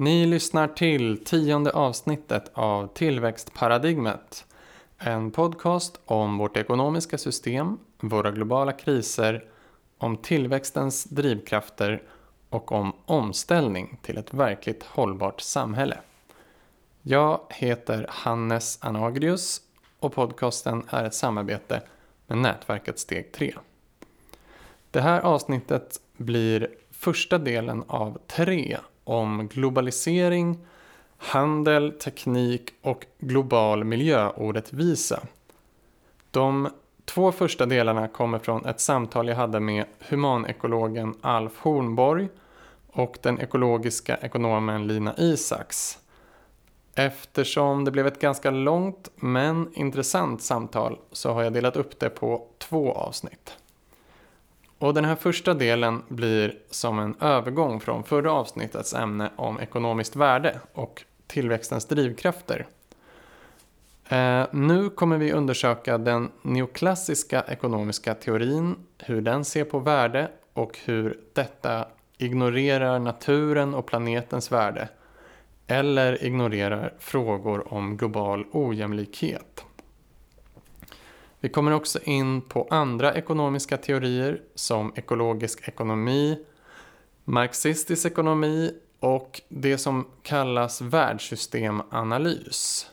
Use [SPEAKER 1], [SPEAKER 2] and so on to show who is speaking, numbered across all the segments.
[SPEAKER 1] Ni lyssnar till tionde avsnittet av Tillväxtparadigmet. En podcast om vårt ekonomiska system, våra globala kriser, om tillväxtens drivkrafter och om omställning till ett verkligt hållbart samhälle. Jag heter Hannes Anagrius och podcasten är ett samarbete med nätverket Steg 3. Det här avsnittet blir första delen av tre om globalisering, handel, teknik och global miljöorättvisa. De två första delarna kommer från ett samtal jag hade med humanekologen Alf Hornborg och den ekologiska ekonomen Lina Isaks. Eftersom det blev ett ganska långt men intressant samtal så har jag delat upp det på två avsnitt. Och den här första delen blir som en övergång från förra avsnittets ämne om ekonomiskt värde och tillväxtens drivkrafter. Eh, nu kommer vi undersöka den neoklassiska ekonomiska teorin, hur den ser på värde och hur detta ignorerar naturen och planetens värde eller ignorerar frågor om global ojämlikhet. Vi kommer också in på andra ekonomiska teorier som ekologisk ekonomi, marxistisk ekonomi och det som kallas världssystemanalys.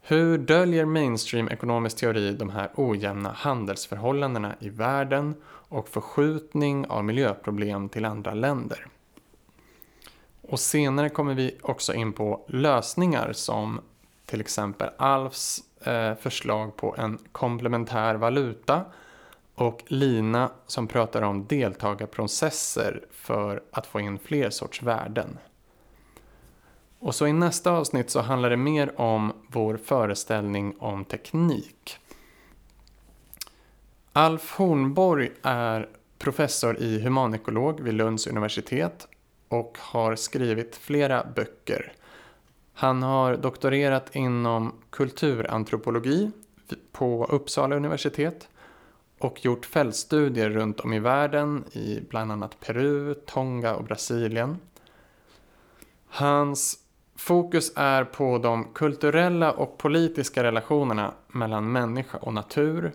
[SPEAKER 1] Hur döljer mainstream ekonomisk teori de här ojämna handelsförhållandena i världen och förskjutning av miljöproblem till andra länder? Och senare kommer vi också in på lösningar som till exempel Alfs Eh, förslag på en komplementär valuta och Lina som pratar om deltagarprocesser för att få in fler sorts värden. Och så i nästa avsnitt så handlar det mer om vår föreställning om teknik. Alf Hornborg är professor i humanekolog vid Lunds universitet och har skrivit flera böcker han har doktorerat inom kulturantropologi på Uppsala universitet och gjort fältstudier runt om i världen i bland annat Peru, Tonga och Brasilien. Hans fokus är på de kulturella och politiska relationerna mellan människa och natur,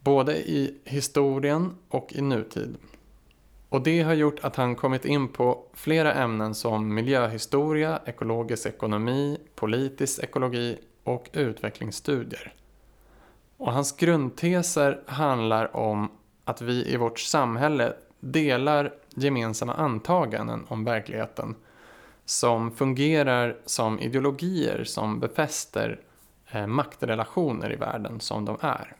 [SPEAKER 1] både i historien och i nutid. Och det har gjort att han kommit in på flera ämnen som miljöhistoria, ekologisk ekonomi, politisk ekologi och utvecklingsstudier. Och hans grundteser handlar om att vi i vårt samhälle delar gemensamma antaganden om verkligheten som fungerar som ideologier som befäster eh, maktrelationer i världen som de är.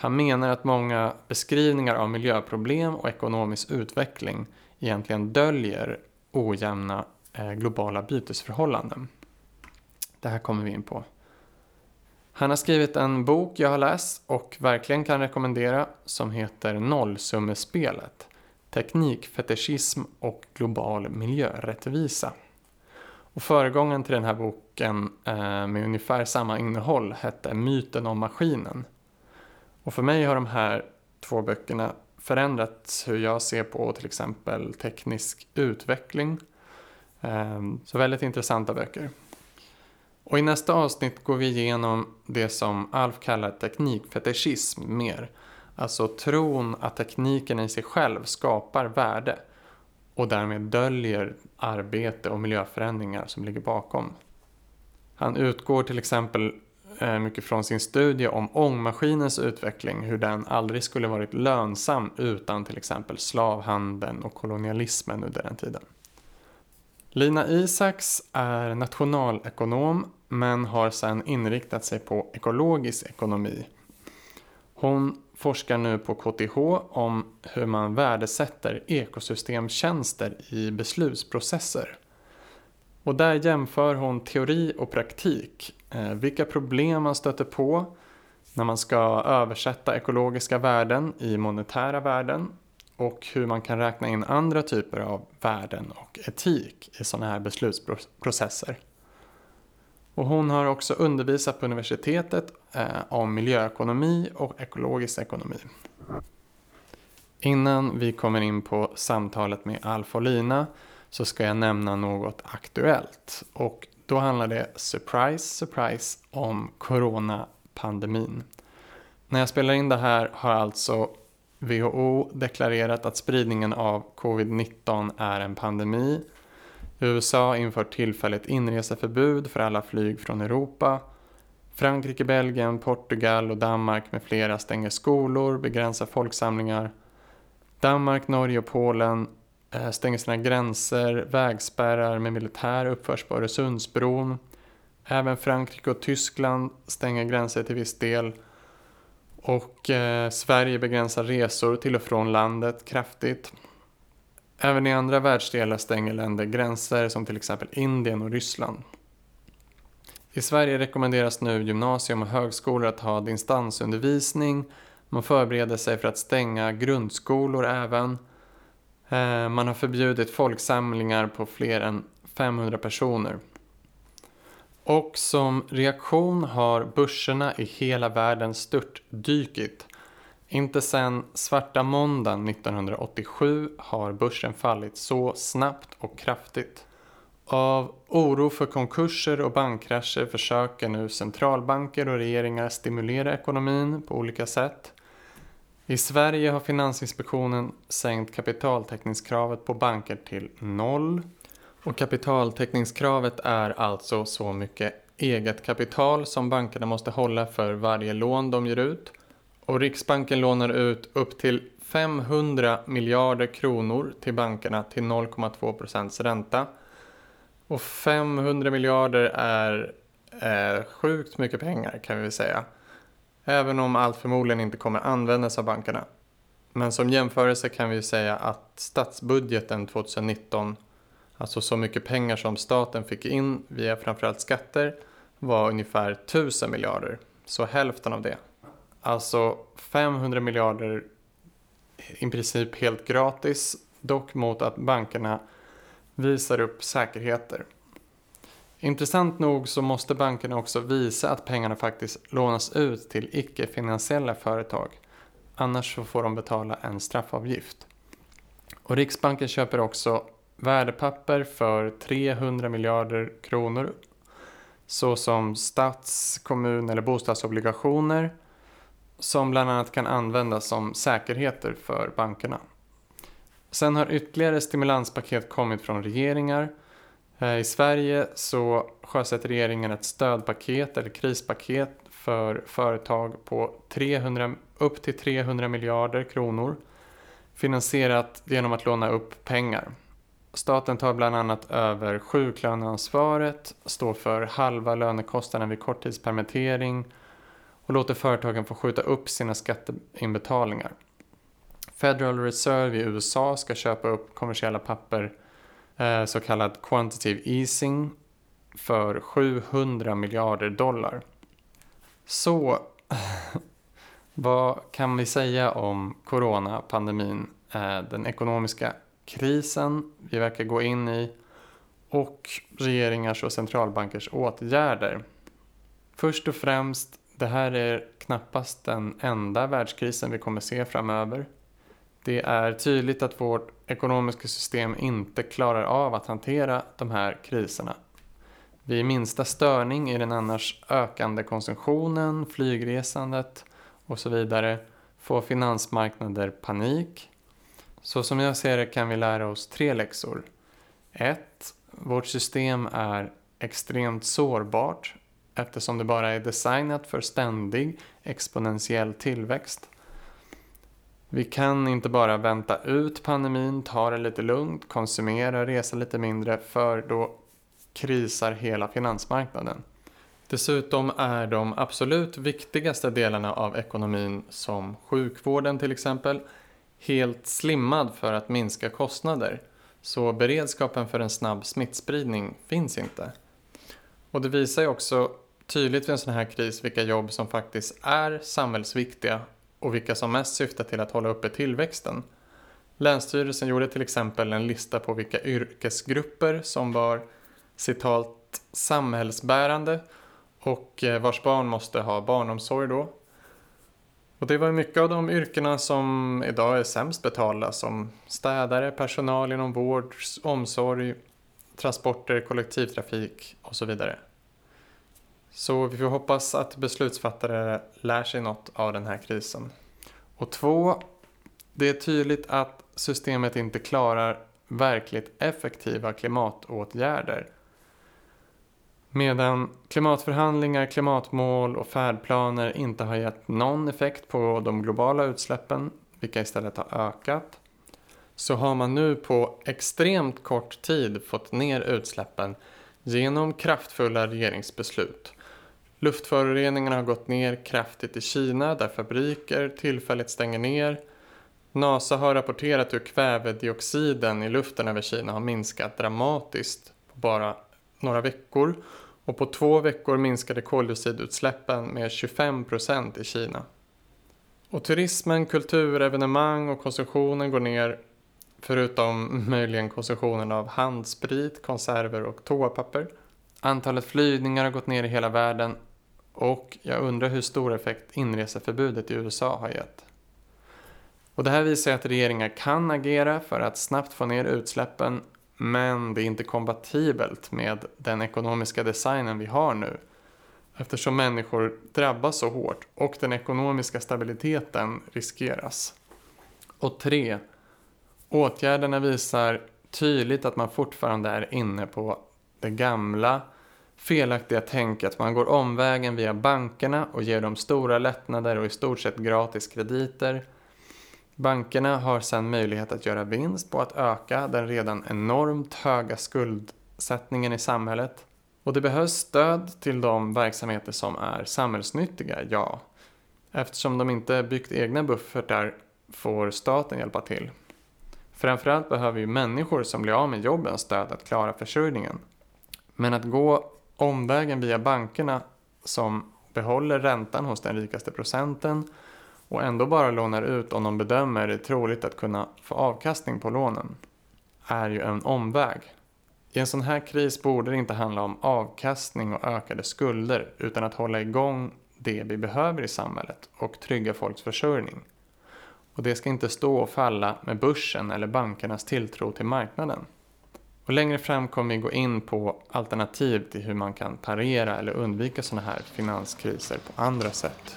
[SPEAKER 1] Han menar att många beskrivningar av miljöproblem och ekonomisk utveckling egentligen döljer ojämna eh, globala bytesförhållanden. Det här kommer vi in på. Han har skrivit en bok jag har läst och verkligen kan rekommendera som heter Nollsummespelet. Teknikfetischism och global miljörättvisa. Och föregången till den här boken eh, med ungefär samma innehåll hette Myten om maskinen och för mig har de här två böckerna förändrat hur jag ser på till exempel teknisk utveckling. Ehm, så väldigt intressanta böcker. Och i nästa avsnitt går vi igenom det som Alf kallar teknikfetischism mer. Alltså tron att tekniken i sig själv skapar värde och därmed döljer arbete och miljöförändringar som ligger bakom. Han utgår till exempel Eh, mycket från sin studie om ångmaskinens utveckling, hur den aldrig skulle varit lönsam utan till exempel slavhandeln och kolonialismen under den tiden. Lina Isaks är nationalekonom men har sedan inriktat sig på ekologisk ekonomi. Hon forskar nu på KTH om hur man värdesätter ekosystemtjänster i beslutsprocesser. Och där jämför hon teori och praktik Eh, vilka problem man stöter på när man ska översätta ekologiska värden i monetära värden och hur man kan räkna in andra typer av värden och etik i sådana här beslutsprocesser. Och hon har också undervisat på universitetet eh, om miljöekonomi och ekologisk ekonomi. Innan vi kommer in på samtalet med Alf och Lina så ska jag nämna något aktuellt. Och då handlar det, surprise, surprise, om coronapandemin. När jag spelar in det här har alltså WHO deklarerat att spridningen av covid-19 är en pandemi. USA inför tillfälligt inreseförbud för alla flyg från Europa. Frankrike, Belgien, Portugal och Danmark med flera stänger skolor, begränsar folksamlingar. Danmark, Norge och Polen Eh, stänger sina gränser, vägspärrar med militär uppförs på Öresundsbron. Även Frankrike och Tyskland stänger gränser till viss del. Och eh, Sverige begränsar resor till och från landet kraftigt. Även i andra världsdelar stänger länder gränser som till exempel Indien och Ryssland. I Sverige rekommenderas nu gymnasium och högskolor att ha distansundervisning. Man förbereder sig för att stänga grundskolor även. Eh, man har förbjudit folksamlingar på fler än 500 personer. Och som reaktion har börserna i hela världen störtdykit. Inte sedan svarta måndagen 1987 har börsen fallit så snabbt och kraftigt. Av oro för konkurser och bankkrascher försöker nu centralbanker och regeringar stimulera ekonomin på olika sätt. I Sverige har Finansinspektionen sänkt kapitaltäckningskravet på banker till noll. Och kapitaltäckningskravet är alltså så mycket eget kapital som bankerna måste hålla för varje lån de ger ut. Och Riksbanken lånar ut upp till 500 miljarder kronor till bankerna till 0,2 procents ränta. Och 500 miljarder är eh, sjukt mycket pengar kan vi säga. Även om allt förmodligen inte kommer användas av bankerna. Men som jämförelse kan vi säga att statsbudgeten 2019, alltså så mycket pengar som staten fick in via framförallt skatter, var ungefär 1000 miljarder. Så hälften av det. Alltså 500 miljarder i princip helt gratis, dock mot att bankerna visar upp säkerheter. Intressant nog så måste bankerna också visa att pengarna faktiskt lånas ut till icke-finansiella företag. Annars så får de betala en straffavgift. Och Riksbanken köper också värdepapper för 300 miljarder kronor såsom stats-, kommun eller bostadsobligationer som bland annat kan användas som säkerheter för bankerna. Sen har ytterligare stimulanspaket kommit från regeringar. Eh, I Sverige så sjösätter regeringen ett stödpaket eller krispaket för företag på 300, upp till 300 miljarder kronor finansierat genom att låna upp pengar. Staten tar bland annat över sjuklöneansvaret, står för halva lönekostnaden vid korttidspermittering och låter företagen få skjuta upp sina skatteinbetalningar. Federal Reserve i USA ska köpa upp kommersiella papper, Eh, så kallad quantitative easing, för 700 miljarder dollar. Så, vad kan vi säga om coronapandemin, eh, den ekonomiska krisen vi verkar gå in i och regeringars och centralbankers åtgärder? Först och främst, det här är knappast den enda världskrisen vi kommer se framöver. Det är tydligt att vårt ekonomiska system inte klarar av att hantera de här kriserna. Vid minsta störning i den annars ökande konsumtionen, flygresandet och så vidare får finansmarknader panik. Så som jag ser det kan vi lära oss tre läxor. 1. Vårt system är extremt sårbart eftersom det bara är designat för ständig exponentiell tillväxt. Vi kan inte bara vänta ut pandemin, ta det lite lugnt, konsumera, resa lite mindre för då krisar hela finansmarknaden. Dessutom är de absolut viktigaste delarna av ekonomin som sjukvården till exempel helt slimmad för att minska kostnader. Så beredskapen för en snabb smittspridning finns inte. Och det visar ju också tydligt vid en sån här kris vilka jobb som faktiskt är samhällsviktiga och vilka som mest syftar till att hålla uppe tillväxten. Länsstyrelsen gjorde till exempel en lista på vilka yrkesgrupper som var citat samhällsbärande och eh, vars barn måste ha barnomsorg då. Och det var mycket av de yrkena som idag är sämst betalda som städare, personal inom vård, omsorg, transporter, kollektivtrafik och så vidare. Så vi får hoppas att beslutsfattare lär sig något av den här krisen. Och två, det är tydligt att systemet inte klarar verkligt effektiva klimatåtgärder. Medan klimatförhandlingar, klimatmål och färdplaner inte har gett någon effekt på de globala utsläppen, vilka istället har ökat, så har man nu på extremt kort tid fått ner utsläppen genom kraftfulla regeringsbeslut. Luftföroreningarna har gått ner kraftigt i Kina där fabriker tillfälligt stänger ner. NASA har rapporterat hur kvävedioxiden i luften över Kina har minskat dramatiskt på bara några veckor och på två veckor minskade koldioxidutsläppen med 25 procent i Kina. Och turismen, kulturevenemang och konsumtionen går ner förutom möjligen konsumtionen av handsprit, konserver och toapapper. Antalet flygningar har gått ner i hela världen och jag undrar hur stor effekt inreseförbudet i USA har gett. Och det här visar att regeringar kan agera för att snabbt få ner utsläppen men det är inte kompatibelt med den ekonomiska designen vi har nu eftersom människor drabbas så hårt och den ekonomiska stabiliteten riskeras. Och tre, åtgärderna visar tydligt att man fortfarande är inne på det gamla felaktiga tänk att Man går omvägen via bankerna och ger dem stora lättnader och i stort sett gratis krediter. Bankerna har sedan möjlighet att göra vinst på att öka den redan enormt höga skuldsättningen i samhället. Och det behövs stöd till de verksamheter som är samhällsnyttiga, ja. Eftersom de inte byggt egna buffertar får staten hjälpa till. Framförallt behöver ju människor som blir av med jobben stöd att klara försörjningen. Men att gå omvägen via bankerna som behåller räntan hos den rikaste procenten och ändå bara lånar ut om de bedömer det troligt att kunna få avkastning på lånen är ju en omväg. I en sån här kris borde det inte handla om avkastning och ökade skulder utan att hålla igång det vi behöver i samhället och trygga folks försörjning. Och det ska inte stå och falla med börsen eller bankernas tilltro till marknaden. Och längre fram kommer vi gå in på alternativ till hur man kan parera eller undvika sådana här finanskriser på andra sätt.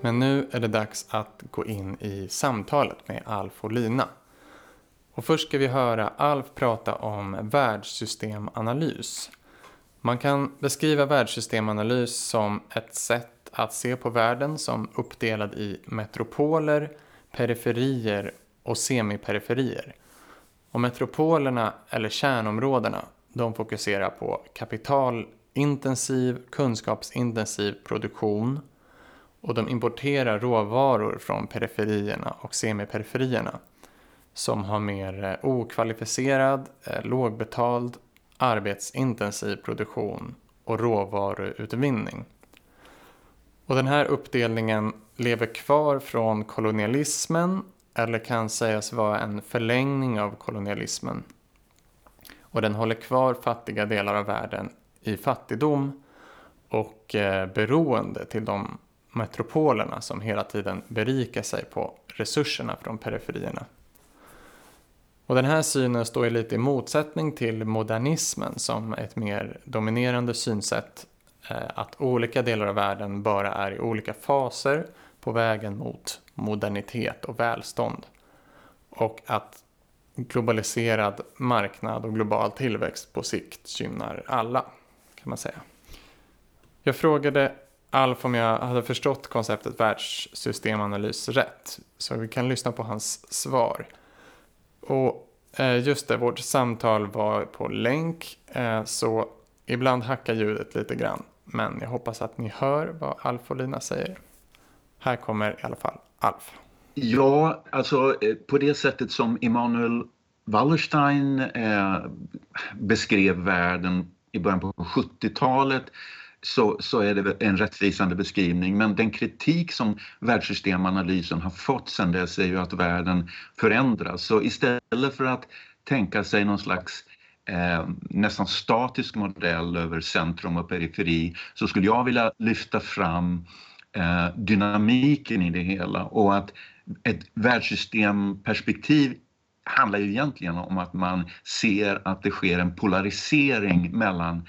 [SPEAKER 1] Men nu är det dags att gå in i samtalet med Alf och Lina. Och först ska vi höra Alf prata om världssystemanalys. Man kan beskriva världssystemanalys som ett sätt att se på världen som uppdelad i metropoler, periferier och semiperiferier. Och metropolerna, eller kärnområdena, de fokuserar på kapitalintensiv, kunskapsintensiv produktion och de importerar råvaror från periferierna och semiperiferierna som har mer eh, okvalificerad, eh, lågbetald, arbetsintensiv produktion och råvaruutvinning. Och den här uppdelningen lever kvar från kolonialismen eller kan sägas vara en förlängning av kolonialismen. Och den håller kvar fattiga delar av världen i fattigdom och eh, beroende till de metropolerna som hela tiden berikar sig på resurserna från periferierna. Och den här synen står lite i motsättning till modernismen som ett mer dominerande synsätt eh, att olika delar av världen bara är i olika faser på vägen mot modernitet och välstånd. Och att globaliserad marknad och global tillväxt på sikt gynnar alla, kan man säga. Jag frågade Alf om jag hade förstått konceptet världssystemanalys rätt, så vi kan lyssna på hans svar. Och eh, just det, vårt samtal var på länk, eh, så ibland hackar ljudet lite grann. Men jag hoppas att ni hör vad Alf och Lina säger. Här kommer i alla fall Alf.
[SPEAKER 2] Ja, alltså eh, på det sättet som Emanuel Wallerstein eh, beskrev världen i början på 70-talet så, så är det en rättvisande beskrivning. Men den kritik som världssystemanalysen har fått sedan dess är ju att världen förändras. Så istället för att tänka sig någon slags eh, nästan statisk modell över centrum och periferi så skulle jag vilja lyfta fram eh, dynamiken i det hela och att ett världssystemperspektiv handlar ju egentligen om att man ser att det sker en polarisering mellan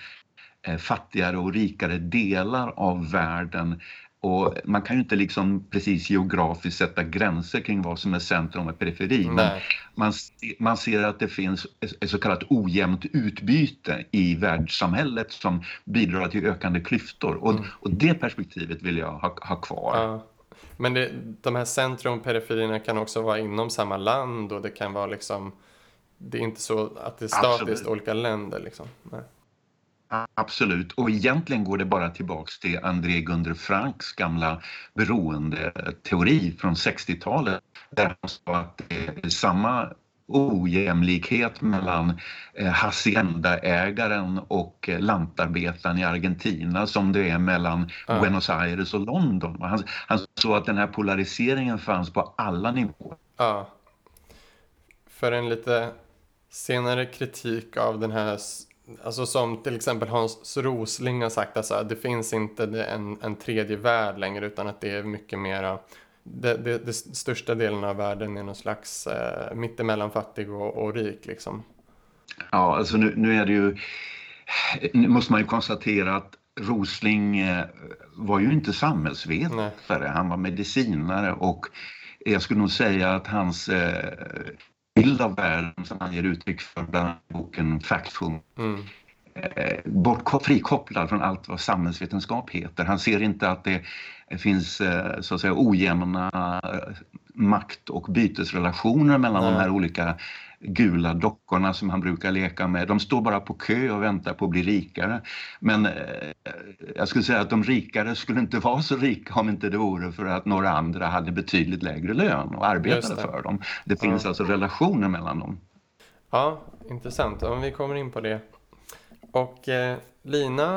[SPEAKER 2] fattigare och rikare delar av världen och man kan ju inte liksom precis geografiskt sätta gränser kring vad som är centrum och periferi. Men man, man ser att det finns ett så kallat ojämnt utbyte i världssamhället som bidrar till ökande klyftor. Och, mm. och det perspektivet vill jag ha, ha kvar. Ja.
[SPEAKER 1] Men det, de här centrum och periferierna kan också vara inom samma land och det kan vara liksom det är inte så att det är statiskt Absolut. olika länder liksom. Nej.
[SPEAKER 2] Absolut, och egentligen går det bara tillbaks till André Gunder Franks gamla beroendeteori från 60-talet där han sa att det är samma ojämlikhet mellan eh, haciendaägaren och eh, lantarbetaren i Argentina som det är mellan ja. Buenos Aires och London. Han, han såg att den här polariseringen fanns på alla nivåer.
[SPEAKER 1] Ja. För en lite senare kritik av den här Alltså som till exempel Hans Rosling har sagt, alltså, det finns inte en, en tredje värld längre utan att det är mycket mera det, det, det största delen av världen är någon slags eh, mittemellan fattig och, och rik liksom.
[SPEAKER 2] Ja, alltså nu, nu är det ju, nu måste man ju konstatera att Rosling eh, var ju inte samhällsvetare, han var medicinare och jag skulle nog säga att hans eh, bild av världen som han ger uttryck för bland annat i boken Factful. Mm. Eh, bort, frikopplad från allt vad samhällsvetenskap heter. Han ser inte att det finns eh, så att säga ojämna eh, makt och bytesrelationer mellan mm. de här olika gula dockorna som han brukar leka med. De står bara på kö och väntar på att bli rikare. Men eh, jag skulle säga att de rikare skulle inte vara så rika om inte det vore för att några andra hade betydligt lägre lön och arbetade för dem. Det finns ja. alltså relationer mellan dem.
[SPEAKER 1] Ja, intressant. Om vi kommer in på det. Och eh, Lina,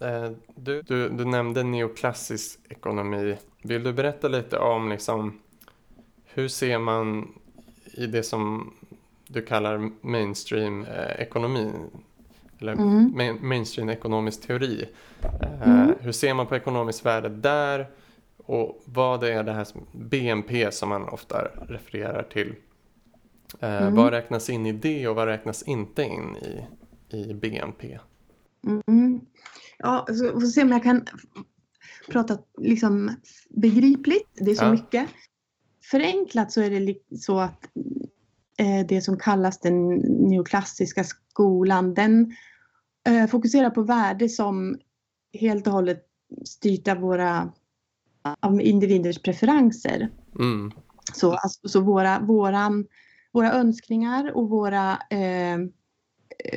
[SPEAKER 1] eh, du, du, du nämnde neoklassisk ekonomi. Vill du berätta lite om liksom, hur ser man i det som du kallar mainstream eh, ekonomi eller mm. mainstream ekonomisk teori. Eh, mm. Hur ser man på ekonomiskt värde där och vad är det här som BNP som man ofta refererar till? Eh, mm. Vad räknas in i det och vad räknas inte in i, i BNP?
[SPEAKER 3] Mm. Ja, så får se om jag kan prata liksom begripligt. Det är så ja. mycket. Förenklat så är det så att det som kallas den neoklassiska skolan, den eh, fokuserar på värde som helt och hållet styrt av våra av individers preferenser. Mm. Så, alltså, så våra, våra, våra önskningar och våra eh,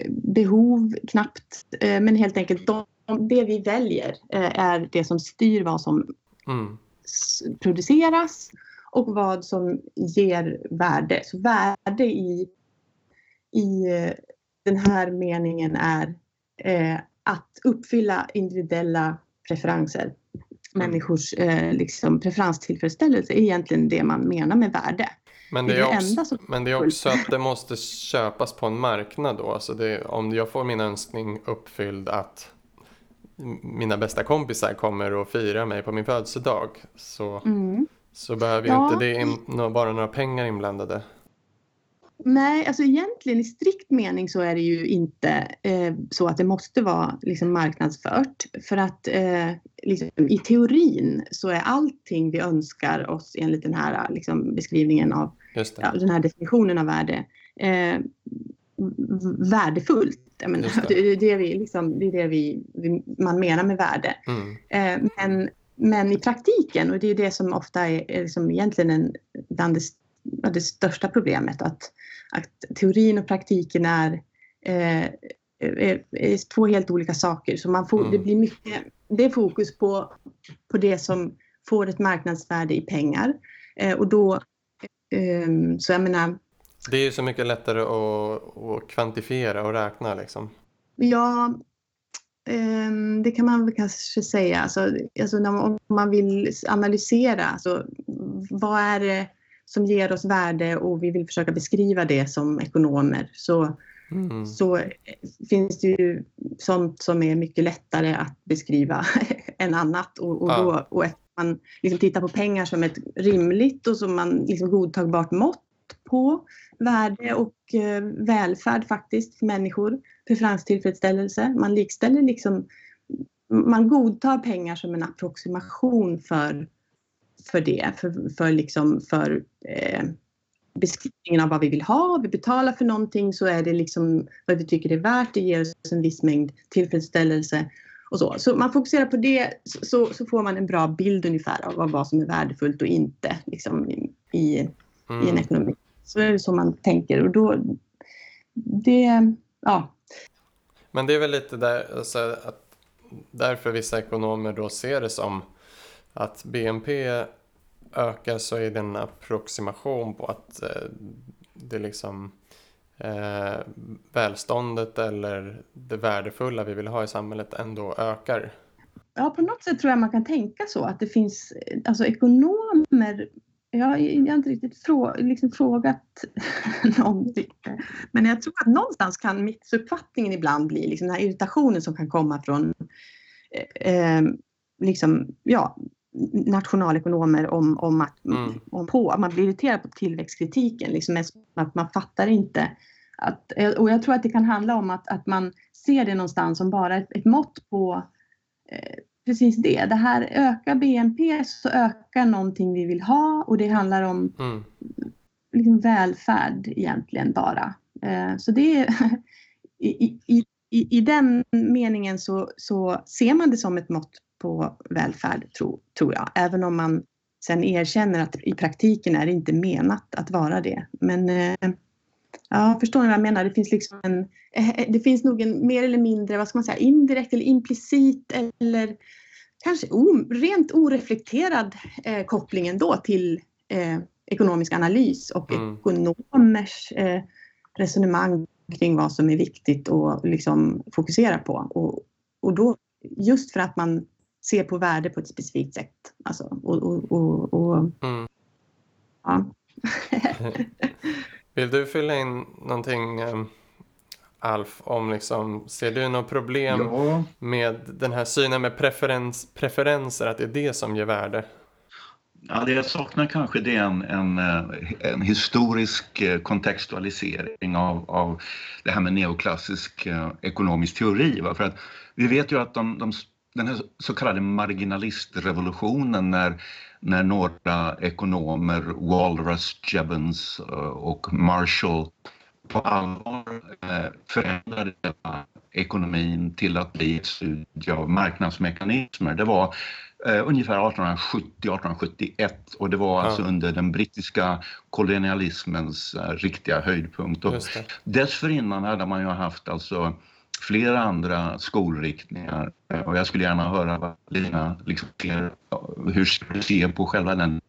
[SPEAKER 3] behov knappt, eh, men helt enkelt de, det vi väljer eh, är det som styr vad som mm. produceras och vad som ger värde. Så värde i, i eh, den här meningen är eh, att uppfylla individuella preferenser. Mm. Människors eh, liksom, preferenstillfredsställelse är egentligen det man menar med värde.
[SPEAKER 1] Men det, är, det är också, som... men det är också att det måste köpas på en marknad då. Alltså det, om jag får min önskning uppfylld att mina bästa kompisar kommer och firar mig på min födelsedag så mm. Så behöver ja. inte det in, vara några pengar inblandade?
[SPEAKER 3] Nej, alltså egentligen i strikt mening så är det ju inte eh, så att det måste vara liksom, marknadsfört. För att eh, liksom, i teorin så är allting vi önskar oss enligt den här liksom, beskrivningen av ja, den här definitionen av värde eh, värdefullt. Menar, det. Det, är det, vi, liksom, det är det vi, vi, man menar med värde. Mm. Eh, men men i praktiken, och det är det som ofta är, är liksom egentligen en, bland det, det största problemet, att, att teorin och praktiken är, eh, är, är, två helt olika saker. Så man får, mm. det blir mycket, det är fokus på, på det som får ett marknadsvärde i pengar. Eh, och då, eh, så jag menar...
[SPEAKER 1] Det är ju så mycket lättare att, att kvantifiera och räkna liksom.
[SPEAKER 3] Ja, det kan man väl kanske säga. Alltså, alltså om man vill analysera, alltså, vad är det som ger oss värde och vi vill försöka beskriva det som ekonomer så, mm. så finns det ju sånt som är mycket lättare att beskriva än annat. Och, och, då, och man liksom tittar på pengar som ett rimligt och som man liksom godtagbart mått på värde och eh, välfärd faktiskt för människor, preferenstillfredsställelse. Man likställer liksom, man godtar pengar som en approximation för, för det, för, för, liksom, för eh, beskrivningen av vad vi vill ha. Vi betalar för någonting så är det liksom vad vi tycker är värt. Det ger oss en viss mängd tillfredsställelse och så. Så man fokuserar på det så, så får man en bra bild ungefär av vad som är värdefullt och inte liksom, i, i, mm. i en mm. ekonomi. Så är det så man tänker och då, det, ja.
[SPEAKER 1] Men det är väl lite där, alltså, att därför vissa ekonomer då ser det som att BNP ökar så är det en approximation på att eh, det liksom eh, välståndet eller det värdefulla vi vill ha i samhället ändå ökar.
[SPEAKER 3] Ja, på något sätt tror jag man kan tänka så att det finns alltså ekonomer jag, har inte riktigt frå, liksom frågat någon Men jag tror att någonstans kan missuppfattningen ibland bli liksom den här irritationen som kan komma från eh, eh liksom, ja, nationalekonomer om, om att, mm. om på, man blir irriterad på tillväxtkritiken. Liksom, att man fattar inte att, och jag tror att det kan handla om att, att man ser det någonstans som bara ett, ett mått på eh, precis det. Det här ökar BNP så ökar någonting vi vill ha och det handlar om mm. liksom välfärd egentligen bara. Eh, så det är, i, i, i, i den meningen så, så ser man det som ett mått på välfärd, tro, tror jag. Även om man sen erkänner att i praktiken är det inte menat att vara det. Men eh, ja, förstår ni vad jag menar? Det finns, liksom en, eh, det finns nog en mer eller mindre, vad ska man säga, indirekt eller implicit eller kanske o, rent oreflekterad eh, koppling ändå till eh, ekonomisk analys och mm. ekonomers eh, resonemang kring vad som är viktigt att liksom fokusera på. Och, och då, just för att man ser på värde på ett specifikt sätt. Alltså, och, och, och, och mm. ja.
[SPEAKER 1] Vill du fylla in någonting eh, Alf, om liksom, ser du något problem ja. med den här synen med preferens, preferenser, att det är det som ger värde?
[SPEAKER 2] Ja, det jag saknar kanske det är en, en, eh, en historisk eh, kontextualisering av, av det här med neoklassisk eh, ekonomisk teori. Va? För att vi vet ju att de, de, den här så kallade marginalistrevolutionen när, när några ekonomer, Walras, Jevons och Marshall på allvar eh, förändrade ekonomin till att bli ett studie av marknadsmekanismer. Det var eh, ungefär 1870-1871 och det var alltså under den brittiska kolonialismens eh, riktiga höjdpunkt. Och dessförinnan hade man ju haft alltså flera andra skolriktningar. Eh, och jag skulle gärna höra vad Lina liksom eh, hur du ser på själva den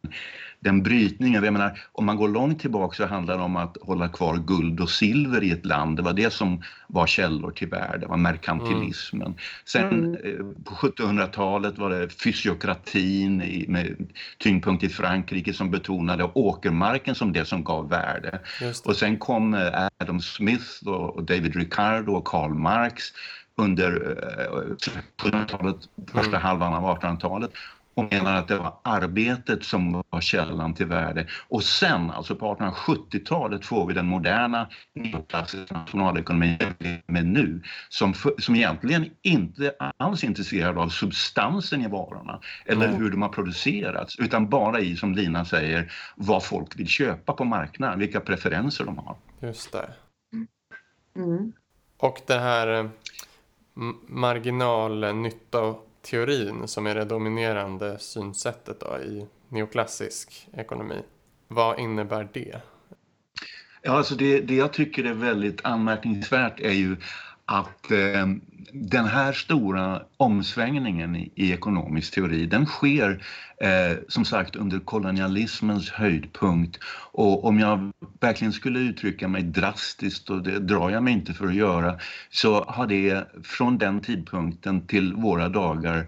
[SPEAKER 2] den brytningen. Jag menar, om man går långt tillbaka så handlar det om att hålla kvar guld och silver i ett land. Det var det som var källor till värde, det var merkantilismen. Mm. Sen mm. Eh, på 1700-talet var det fysiokratin med tyngdpunkt i Frankrike som betonade åkermarken som det som gav värde. Och sen kom eh, Adam Smith och David Ricardo och Karl Marx under 1700-talet, eh, första mm. halvan av 1800-talet och menar att det var arbetet som var källan till värde. Och sen, alltså på 1870-talet, får vi den moderna neoklassiska nationalekonomin med nu som, för, som egentligen inte alls är intresserad av substansen i varorna eller mm. hur de har producerats utan bara i, som Lina säger, vad folk vill köpa på marknaden, vilka preferenser de har.
[SPEAKER 1] Just det. Mm. Och det här eh, marginalnytta teorin som är det dominerande synsättet då i neoklassisk ekonomi. Vad innebär det?
[SPEAKER 2] Ja, alltså det, det jag tycker är väldigt anmärkningsvärt är ju att eh, den här stora omsvängningen i, i ekonomisk teori den sker eh, som sagt under kolonialismens höjdpunkt. Och om jag verkligen skulle uttrycka mig drastiskt och det drar jag mig inte för att göra så har det från den tidpunkten till våra dagar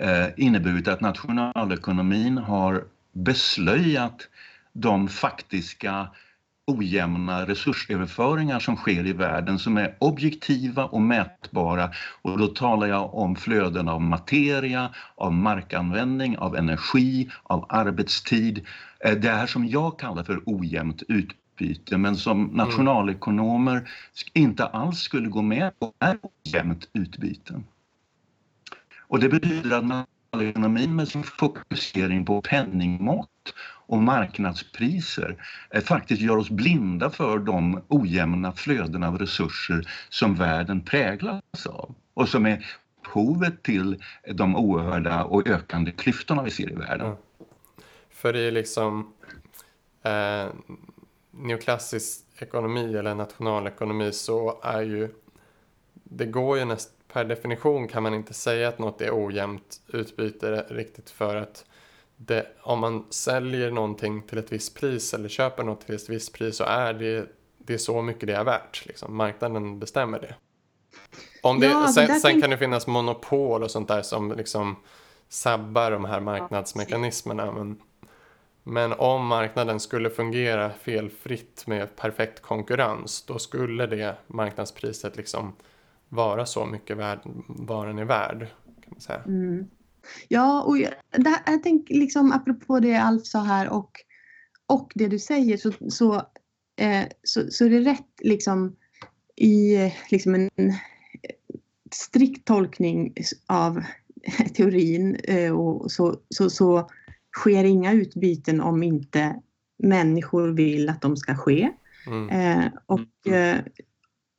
[SPEAKER 2] eh, inneburit att nationalekonomin har beslöjat de faktiska ojämna resursöverföringar som sker i världen som är objektiva och mätbara. Och då talar jag om flöden av materia, av markanvändning, av energi, av arbetstid. Eh, det här som jag kallar för ojämnt utbyte men som mm. nationalekonomer inte alls skulle gå med på är ojämnt utbyte. Och det betyder att nationalekonomin med sin fokusering på penningmått och marknadspriser eh, faktiskt gör oss blinda för de ojämna flöden av resurser som världen präglas av och som är upphovet till de oerhörda och ökande klyftorna vi ser i världen. Mm.
[SPEAKER 1] För i liksom eh, neoklassisk ekonomi eller nationalekonomi så är ju det går ju nästan per definition kan man inte säga att något är ojämnt utbyte riktigt för att det, om man säljer någonting till ett visst pris eller köper något till ett visst pris så är det, det är så mycket det är värt. Liksom. Marknaden bestämmer det. Om det, ja, sen, sen kan det finnas monopol och sånt där som liksom sabbar de här marknadsmekanismerna. Men, men om marknaden skulle fungera felfritt med perfekt konkurrens då skulle det marknadspriset liksom vara så mycket värd, vad den är värd. Kan man säga. Mm.
[SPEAKER 3] Ja, och jag, det, jag tänker liksom apropå det Alf sa här och, och det du säger så, så, eh, så, så är det rätt liksom i liksom en strikt tolkning av teorin eh, och så, så, så sker inga utbyten om inte människor vill att de ska ske. Mm. Eh, och, eh,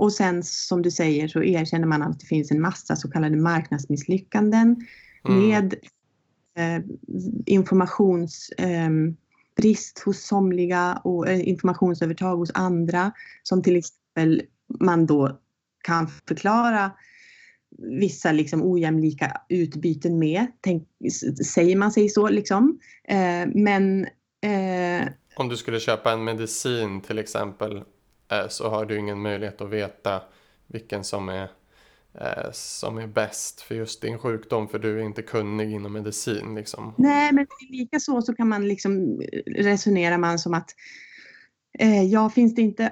[SPEAKER 3] och sen som du säger så erkänner man att det finns en massa så kallade marknadsmisslyckanden mm. med eh, informationsbrist eh, hos somliga och eh, informationsövertag hos andra som till exempel man då kan förklara vissa liksom ojämlika utbyten med, tänk, säger man sig så liksom. Eh, men... Eh,
[SPEAKER 1] Om du skulle köpa en medicin till exempel Eh, så har du ingen möjlighet att veta vilken som är eh, som är bäst för just din sjukdom för du är inte kunnig inom medicin. Liksom.
[SPEAKER 3] Nej, men lika så, så kan man liksom eh, resonera man som att eh, ja, finns det inte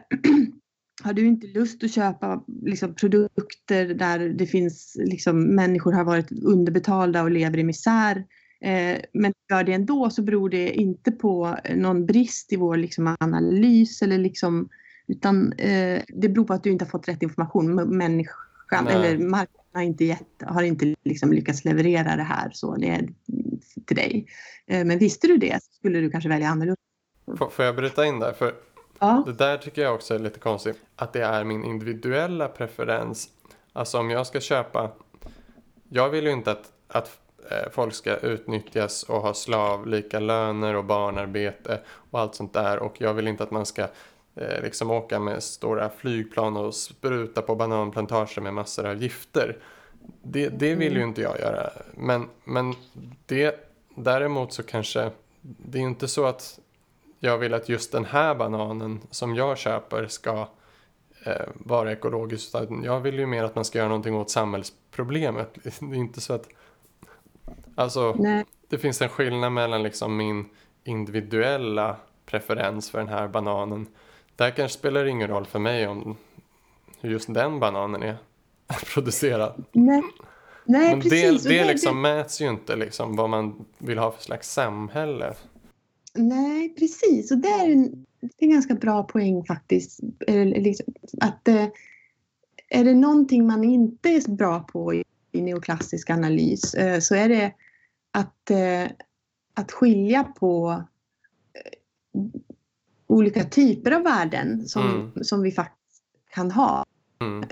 [SPEAKER 3] har du inte lust att köpa liksom, produkter där det finns liksom, människor har varit underbetalda och lever i misär eh, men gör det ändå så beror det inte på någon brist i vår liksom, analys eller liksom, utan eh, det beror på att du inte har fått rätt information. Människan Nej. eller marknaden har inte, gett, har inte liksom lyckats leverera det här så det är till dig. Eh, men visste du det så skulle du kanske välja annorlunda.
[SPEAKER 1] Får jag bryta in där? För ja. Det där tycker jag också är lite konstigt. Att det är min individuella preferens. Alltså om jag ska köpa. Jag vill ju inte att, att eh, folk ska utnyttjas och ha slavlika löner och barnarbete och allt sånt där. Och jag vill inte att man ska eh, liksom åka med stora flygplan och spruta på bananplantager med massor av gifter. Det, det vill ju mm. inte jag göra. Men, men det, däremot så kanske det är inte så att jag vill att just den här bananen som jag köper ska eh, vara ekologisk. Jag vill ju mer att man ska göra någonting åt samhällsproblemet. Det är inte så att... Alltså, Nej. det finns en skillnad mellan liksom min individuella preferens för den här bananen där kanske spelar det ingen roll för mig om hur just den bananen är producerad.
[SPEAKER 3] Nej, Nej
[SPEAKER 1] Men
[SPEAKER 3] precis.
[SPEAKER 1] Det, det, liksom det... mäts ju inte liksom vad man vill ha för slags samhälle.
[SPEAKER 3] Nej, precis. Och det är en, det är en ganska bra poäng faktiskt. Liksom, att eh, är det någonting man inte är bra på i, i neoklassisk analys eh, så är det att, eh, att skilja på olika typer av värden som, mm. som vi faktiskt kan ha. Mm.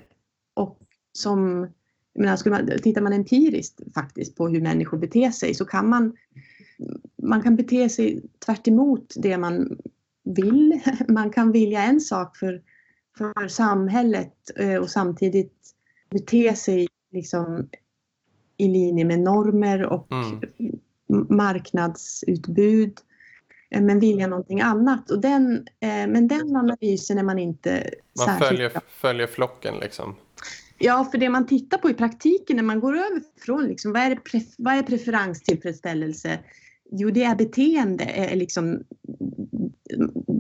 [SPEAKER 3] Och som, jag menar, skulle man, tittar man empiriskt faktiskt på hur människor beter sig så kan man, man kan bete sig tvärt det man vill. Man kan vilja en sak för, för samhället eh, och samtidigt bete sig liksom i linje med normer och mm. marknadsutbud men vilja någonting annat. Och den, eh, men den analysen är man inte
[SPEAKER 1] man särskilt... Följer, följer flocken liksom?
[SPEAKER 3] Ja, för det man tittar på i praktiken när man går över från liksom, vad, är vad är preferenstillfredsställelse? Jo, det är beteende. Är liksom,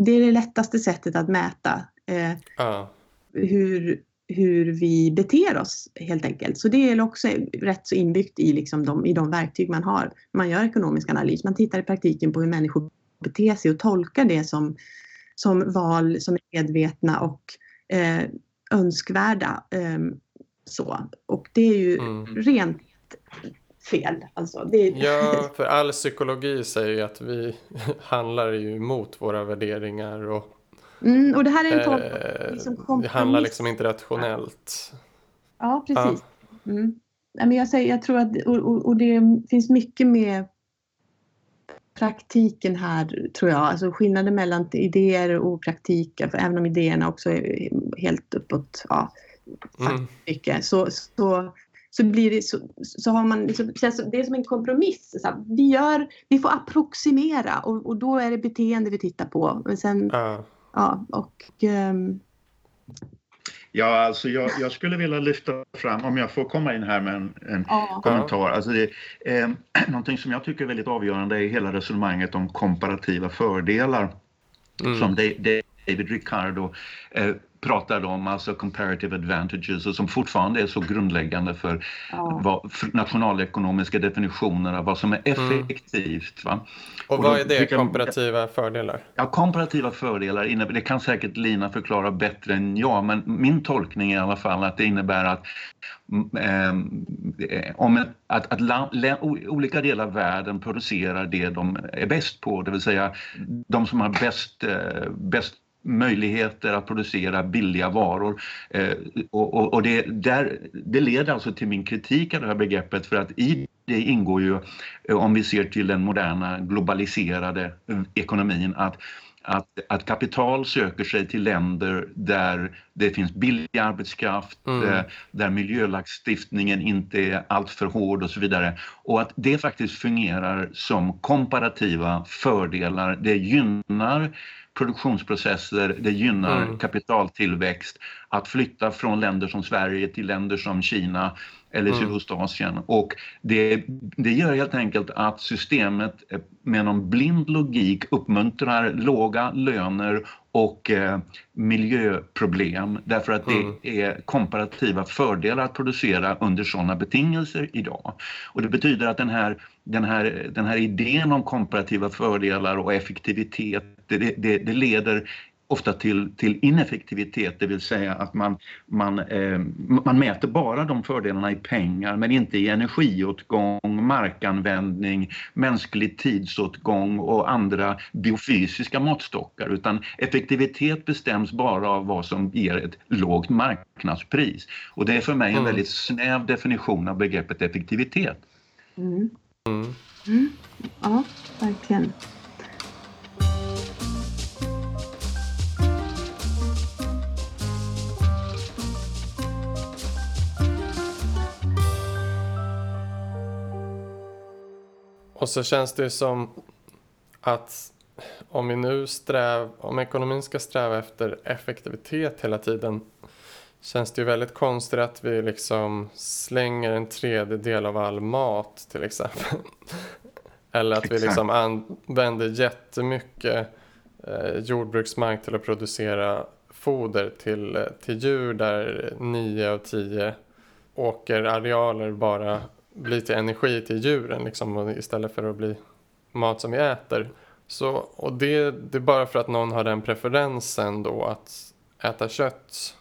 [SPEAKER 3] det är det lättaste sättet att mäta eh, uh. hur, hur vi beter oss helt enkelt. Så det är också rätt så inbyggt i, liksom de, i de verktyg man har. Man gör ekonomisk analys, man tittar i praktiken på hur människor beter sig och tolkar det som, som val som är medvetna och eh, önskvärda. Eh, så. Och det är ju mm. rent fel. Alltså, det.
[SPEAKER 1] Ja, för all psykologi säger ju att vi handlar ju mot våra värderingar och
[SPEAKER 3] Mm, och det här är en form eh, liksom
[SPEAKER 1] Det handlar liksom inte rationellt.
[SPEAKER 3] Ja, precis. Ja. Mm. men jag, säger, jag tror att och, och, det finns mycket med praktiken här, tror jag. Alltså skillnaden mellan idéer och praktik, även om idéerna också är helt uppåt, ja, mm. mycket, så, så, så blir det så, så har man liksom, det är som en kompromiss. Så här, vi, gör, vi får approximera och, och då är det beteende vi tittar på. Men sen, uh ja, och... Um...
[SPEAKER 2] Ja, alltså jag, jag, skulle vilja lyfta fram, om jag får komma in här med en, en ja. kommentar. Alltså det, eh, någonting som jag tycker är väldigt avgörande är hela resonemanget om komparativa fördelar. Mm. Som David Ricardo eh, pratade om, alltså comparative advantages, och som fortfarande är så grundläggande för, ja. vad, för nationalekonomiska definitioner av vad som är mm. effektivt.
[SPEAKER 1] Va? Och, och vad då, är det, komparativa fördelar?
[SPEAKER 2] Ja, komparativa fördelar, det kan säkert Lina förklara bättre än jag, men min tolkning är i alla fall att det innebär att eh, om att, att la, la, olika delar av världen producerar det de är bäst på, det vill säga de som har bäst, eh, bäst möjligheter att producera billiga varor. Eh, och, och, och det, där, det leder alltså till min kritik av det här begreppet för att i det ingår ju, eh, om vi ser till den moderna globaliserade ekonomin, att att, att kapital söker sig till länder där det finns billig arbetskraft, mm. där, eh, där miljölagstiftningen inte är alltför hård och så vidare. Och att det faktiskt fungerar som komparativa fördelar. Det gynnar produktionsprocesser, det gynnar mm. kapitaltillväxt. Att flytta från länder som Sverige till länder som Kina eller mm. Sydostasien. Och det, det gör helt enkelt att systemet med någon blind logik uppmuntrar låga löner och eh, miljöproblem därför att mm. det är komparativa fördelar att producera under sådana betingelser idag. Och det betyder att den här, den här, den här idén om komparativa fördelar och effektivitet det, det, det leder ofta till, till ineffektivitet, det vill säga att man, man, eh, man mäter bara de fördelarna i pengar men inte i energiåtgång, markanvändning, mänsklig tidsåtgång och andra biofysiska måttstockar utan effektivitet bestäms bara av vad som ger ett lågt marknadspris. Och det är för mig en mm. väldigt snäv definition av begreppet effektivitet.
[SPEAKER 3] Mm. Mm. mm. Ja, verkligen.
[SPEAKER 1] Och så känns det som att om vi nu sträv, om ekonomin ska sträva efter effektivitet hela tiden känns det ju väldigt konstigt att vi liksom slänger en tredjedel av all mat till exempel. Eller att vi liksom använder jättemycket eh, jordbruksmark till att producera foder till, till djur där nio av tio åkerarealer bara bli till energi till djuren liksom, istället för att bli mat som vi äter. Så, och det, det är bara för att någon har den preferensen då att äta kött.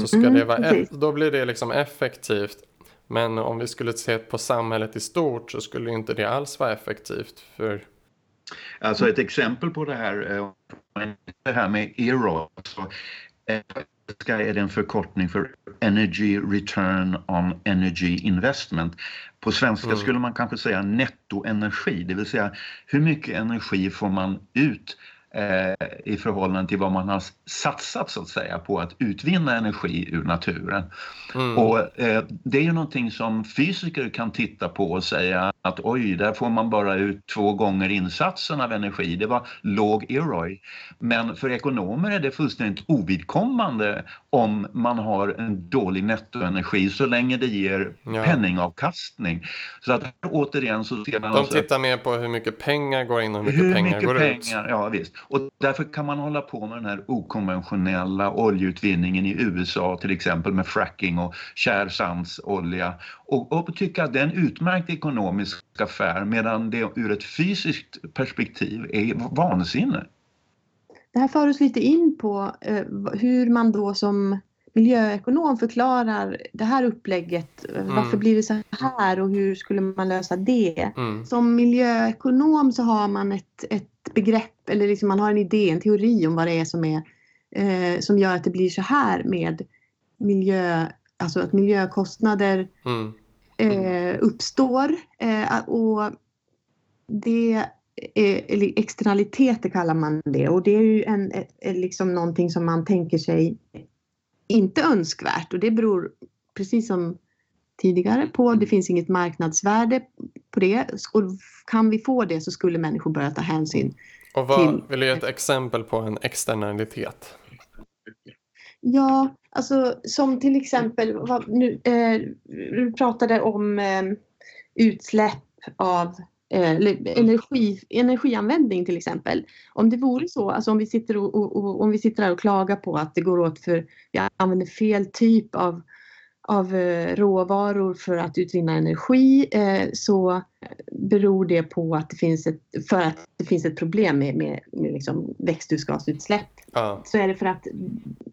[SPEAKER 1] Så ska mm, det vara ett, då blir det liksom effektivt. Men om vi skulle se på samhället i stort så skulle inte det alls vara effektivt. För...
[SPEAKER 2] Alltså ett exempel på det här, eh, det här med ERO. Sky är en förkortning för Energy Return on Energy Investment. På svenska mm. skulle man kanske säga nettoenergi, det vill säga hur mycket energi får man ut eh, i förhållande till vad man har satsat så att säga på att utvinna energi ur naturen. Mm. Och eh, det är ju någonting som fysiker kan titta på och säga att oj, där får man bara ut två gånger insatsen av energi. Det var låg EROI. Men för ekonomer är det fullständigt ovidkommande om man har en dålig nettoenergi så länge det ger ja. penningavkastning. Så att återigen så ser man...
[SPEAKER 1] De tittar mer på hur mycket pengar går in och hur mycket hur pengar mycket går pengar, ut.
[SPEAKER 2] Ja, visst. Och därför kan man hålla på med den här okonventionella oljeutvinningen i USA till exempel med fracking och kärrsandsolja och, och tycka att det är en utmärkt ekonomisk affär medan det ur ett fysiskt perspektiv är vansinne.
[SPEAKER 3] Det här för oss lite in på eh, hur man då som miljöekonom förklarar det här upplägget. Mm. Varför blir det så här och hur skulle man lösa det? Mm. Som miljöekonom så har man ett, ett begrepp eller liksom man har en idé, en teori om vad det är som, är, eh, som gör att det blir så här med miljö, alltså att miljökostnader mm. Eh, uppstår. Eh, och det eller externaliteter kallar man det och det är ju en, liksom någonting som man tänker sig inte önskvärt och det beror precis som tidigare på det finns inget marknadsvärde på det och kan vi få det så skulle människor börja ta hänsyn
[SPEAKER 1] och vad, till... Vill du ge ett exempel på en externalitet?
[SPEAKER 3] Ja, alltså som till exempel, vad, nu, eh, du pratade om eh, utsläpp av Eh, energi, energianvändning till exempel. Om det vore så, alltså om vi sitter, och, och, och, om vi sitter här och klagar på att det går åt för vi använder fel typ av, av eh, råvaror för att utvinna energi eh, så beror det på att det finns ett, för att det finns ett problem med, med, med liksom växthusgasutsläpp. Ja. Så är det för att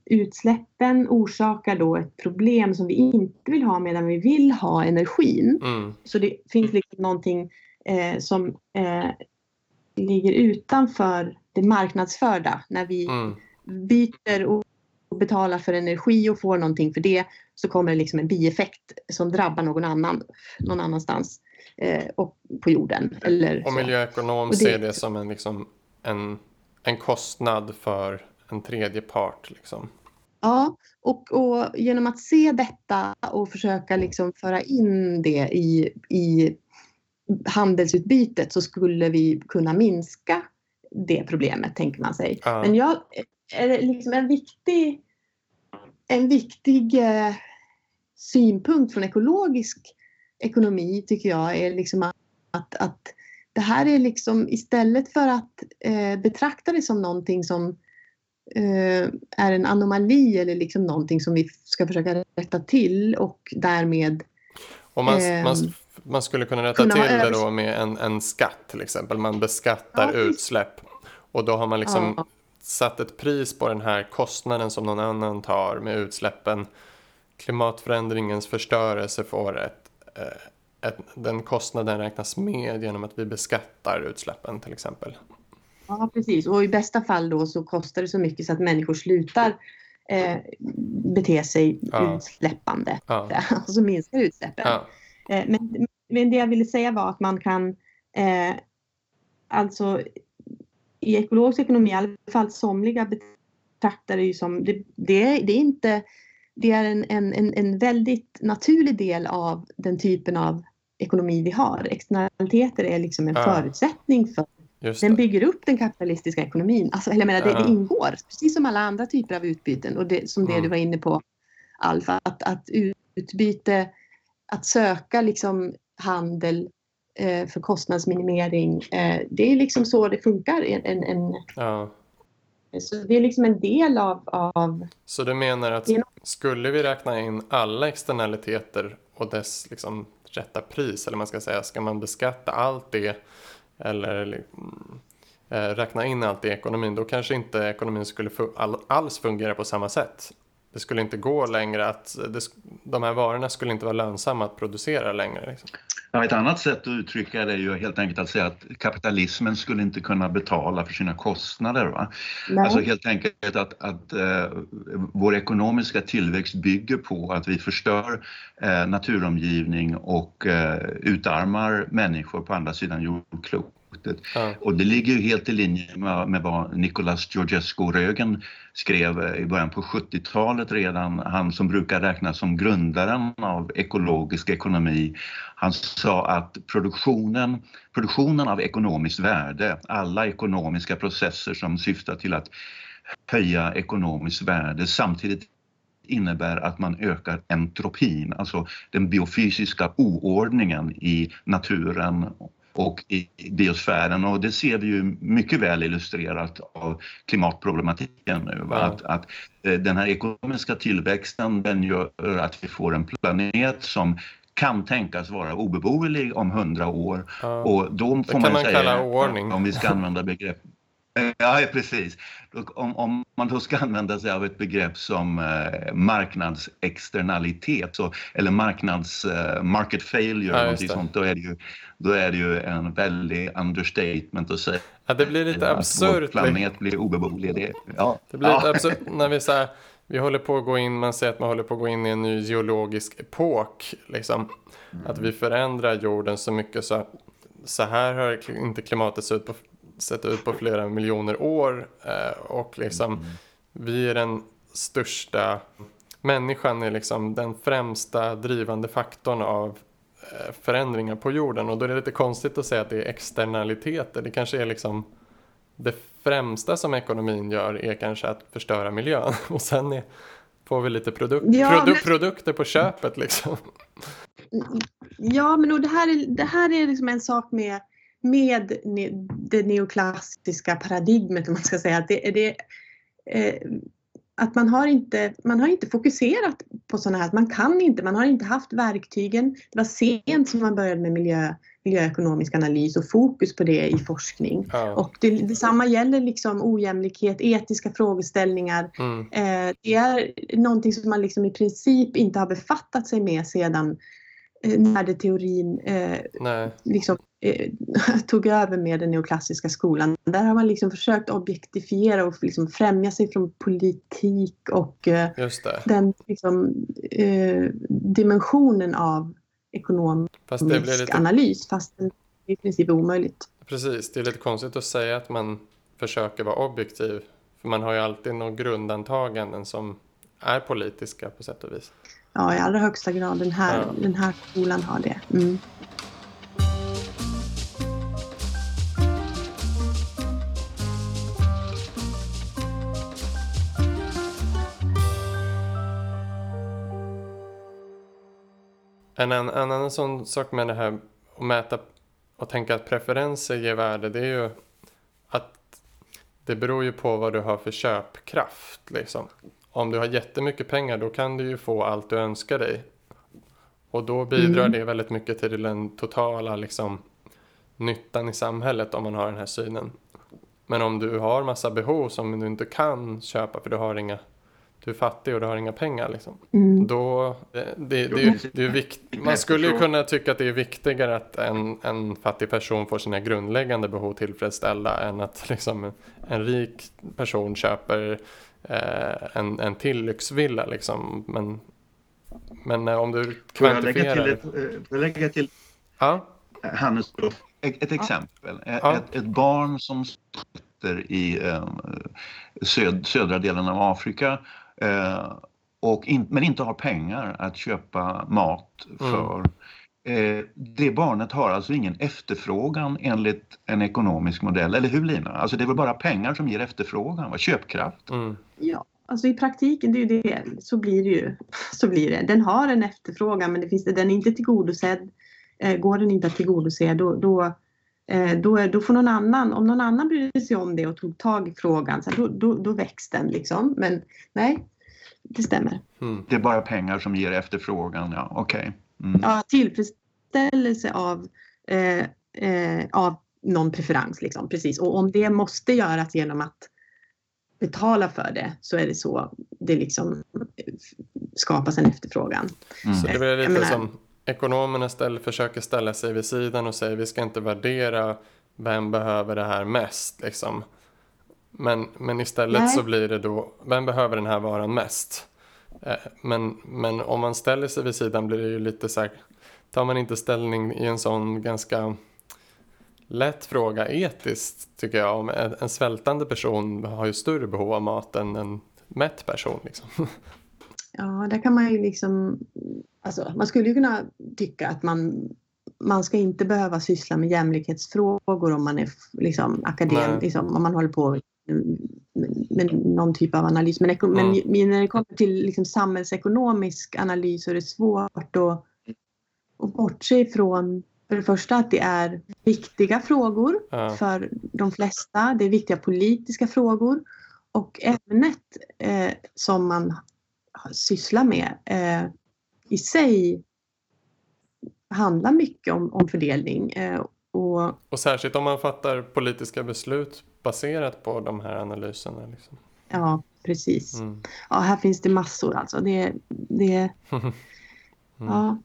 [SPEAKER 3] utsläppen orsakar då ett problem som vi inte vill ha medan vi vill ha energin. Mm. Så det finns liksom någonting eh, som eh, ligger utanför det marknadsförda. När vi mm. byter och betalar för energi och får någonting för det så kommer det liksom en bieffekt som drabbar någon annan någon annanstans eh, och på jorden. Eller
[SPEAKER 1] och miljöekonom och det, ser det som en, liksom, en, en kostnad för en tredje part. Liksom.
[SPEAKER 3] Ja, och, och genom att se detta och försöka liksom föra in det i, i handelsutbytet så skulle vi kunna minska det problemet, tänker man sig. Ja. Men jag, liksom en viktig, en viktig eh, synpunkt från ekologisk ekonomi tycker jag är liksom att, att, att det här är liksom istället för att eh, betrakta det som någonting som eh, är en anomali eller liksom någonting som vi ska försöka rätta till och därmed
[SPEAKER 1] och man, man eh, man skulle kunna rätta kunna till det då med en, en skatt till exempel. Man beskattar ja, utsläpp. Och då har man liksom ja. Satt ett pris på den här kostnaden som någon annan tar med utsläppen. Klimatförändringens förstörelse får ett, eh, ett, den kostnaden räknas med genom att vi beskattar utsläppen till exempel.
[SPEAKER 3] Ja, precis. Och i bästa fall då så kostar det så mycket så att människor slutar eh, bete sig ja. utsläppande. Ja. Alltså minskar utsläppen. Ja. Eh, men, men det jag ville säga var att man kan eh, alltså i ekologisk ekonomi, i alla fall somliga betraktar det ju som, det, det, är, det är inte, det är en, en, en väldigt naturlig del av den typen av ekonomi vi har. Externaliteter är liksom en ja. förutsättning för den bygger upp den kapitalistiska ekonomin. Alltså, eller menar, det, det, ingår, precis som alla andra typer av utbyten och det, som det mm. du var inne på Alf, att, att utbyte att söka liksom handel för kostnadsminimering. Eh, det är liksom så det funkar. En, en, ja. Så det är liksom en del av, av...
[SPEAKER 1] Så du menar att skulle vi räkna in alla externaliteter och dess liksom rätta pris, eller man ska säga, ska man beskatta allt det eller äh, räkna in allt i ekonomin, då kanske inte ekonomin skulle all, alls fungera på samma sätt det skulle inte gå längre att det, de här varorna skulle inte vara lönsamma att producera längre. Liksom.
[SPEAKER 2] Ja, ett annat sätt att uttrycka det är ju helt enkelt att säga att kapitalismen skulle inte kunna betala för sina kostnader. Va? Alltså helt enkelt att, att uh, vår ekonomiska tillväxt bygger på att vi förstör uh, naturomgivning och uh, utarmar människor på andra sidan jordklot. Ja. Och det ligger ju helt i linje med, med vad Nicolas Georgescu-Rögen skrev i början på 70-talet redan. Han som brukar räknas som grundaren av ekologisk ekonomi. Han sa att produktionen, produktionen av ekonomiskt värde, alla ekonomiska processer som syftar till att höja ekonomiskt värde samtidigt innebär att man ökar entropin, alltså den biofysiska oordningen i naturen och i biosfären och det ser vi ju mycket väl illustrerat av klimatproblematiken nu. Ja. Att, att eh, den här ekonomiska tillväxten den gör att vi får en planet som kan tänkas vara obeboelig om hundra år.
[SPEAKER 1] Ja.
[SPEAKER 2] Och då får
[SPEAKER 1] det kan
[SPEAKER 2] man,
[SPEAKER 1] man
[SPEAKER 2] säga,
[SPEAKER 1] kalla oordning.
[SPEAKER 2] om vi ska använda begrepp Ja, precis. Om, om, man då ska använda sig av ett begrepp som eh, marknadsexternalitet så, eller marknads eh, market failure, ja, sånt, då, är det ju, då är det ju en väldig understatement att säga
[SPEAKER 1] ja, det blir lite
[SPEAKER 2] att
[SPEAKER 1] absurt.
[SPEAKER 2] vår planet blir obeboelig. Det,
[SPEAKER 1] ja. det blir lite absurt när vi så vi håller på att gå in, man säger att man håller på att gå in i en ny geologisk epok. Liksom. Mm. Att vi förändrar jorden så mycket så så här har inte klimatet sett ut på sett ut på flera miljoner år eh, och liksom mm. vi är den största människan är liksom den främsta drivande faktorn av eh, förändringar på jorden och då är det lite konstigt att säga att det är externaliteter. Det kanske är liksom det främsta som ekonomin gör är kanske att förstöra miljön och sen är, får vi lite produk ja, produ men... produkter på köpet liksom.
[SPEAKER 3] Ja, men det här är, det här är liksom en sak med med det neoklassiska paradigmet, om man ska säga. Att, det, det, eh, att man, har inte, man har inte fokuserat på sådana här, man kan inte, man har inte haft verktygen. Det var sent som man började med miljö, miljöekonomisk analys och fokus på det i forskning. Ja. Och det, detsamma gäller liksom ojämlikhet, etiska frågeställningar. Mm. Eh, det är någonting som man liksom i princip inte har befattat sig med sedan eh, närdeteorin eh, liksom eh, tog över med den neoklassiska skolan. Där har man liksom försökt objektifiera och liksom främja sig från politik och eh, den liksom, eh, dimensionen av ekonomisk fast lite... analys. Fast det i princip är omöjligt.
[SPEAKER 1] Precis, det är lite konstigt att säga att man försöker vara objektiv. För man har ju alltid några grundantaganden som är politiska på sätt och vis.
[SPEAKER 3] Ja, i allra högsta grad. Den här, ja. den här skolan har det. Mm.
[SPEAKER 1] En, en, en annan sån sak med det här att mäta och tänka att preferenser ger värde det är ju att det beror ju på vad du har för köpkraft. Liksom. Om du har jättemycket pengar då kan du ju få allt du önskar dig. Och då bidrar mm. det väldigt mycket till den totala liksom, nyttan i samhället om man har den här synen. Men om du har massa behov som du inte kan köpa för du har inga du är fattig och du har inga pengar. Liksom. Mm. Då, det, det, det, det är vikt, man skulle ju kunna tycka att det är viktigare att en, en fattig person får sina grundläggande behov tillfredsställda än att liksom, en rik person köper eh, en, en till lyxvilla. Liksom. Men, men eh, om du
[SPEAKER 2] kvantifierar... Får jag lägga till, ett, eh, lägga till ja? Hannes, ett, ett exempel. Ja. Ett, ett barn som sitter i eh, söd, södra delen av Afrika Eh, och in, men inte har pengar att köpa mat mm. för. Mm. Eh, det barnet har alltså ingen efterfrågan enligt en ekonomisk modell, eller hur Lina? Alltså det är väl bara pengar som ger efterfrågan, va? köpkraft?
[SPEAKER 3] Mm. Ja, alltså i praktiken det är det, så blir det ju. Så blir det. Den har en efterfrågan men det finns, den är inte tillgodosedd. Eh, går den inte att tillgodose då, då eh, då, då får någon annan, om någon annan brydde sig om det och tog tag i frågan, så då, då, då väcks den liksom. Men nej, det stämmer.
[SPEAKER 2] Mm. Det är bara pengar som ger efterfrågan, ja okej. Okay.
[SPEAKER 3] Mm. Ja, tillfredsställelse av, eh, eh, av någon preferens liksom, precis. Och om det måste göras genom att betala för det så är det så det liksom skapas en efterfrågan.
[SPEAKER 1] Mm. Så det blir lite menar, som ekonomerna ställ, försöker ställa sig vid sidan och säger vi ska inte värdera vem behöver det här mest liksom. Men, men istället Nej. så blir det då, vem behöver den här varan mest? Eh, men, men om man ställer sig vid sidan blir det ju lite så här, tar man inte ställning i en sån ganska lätt fråga etiskt tycker jag. Om en, en svältande person har ju större behov av mat än en mätt person. Liksom.
[SPEAKER 3] Ja, där kan man ju liksom... Alltså, man skulle ju kunna tycka att man, man ska inte behöva syssla med jämlikhetsfrågor om man är liksom, akadem, liksom, om man håller på med någon typ av analys. Men, mm. men när det kommer till liksom, samhällsekonomisk analys så är det svårt att, att bortse ifrån för det första att det är viktiga frågor ja. för de flesta. Det är viktiga politiska frågor. Och ämnet eh, som man sysslar med eh, i sig handlar mycket om, om fördelning. Eh, och,
[SPEAKER 1] och särskilt om man fattar politiska beslut baserat på de här analyserna. Liksom.
[SPEAKER 3] Ja, precis. Mm. Ja, här finns det massor alltså. Det, det, mm. ja.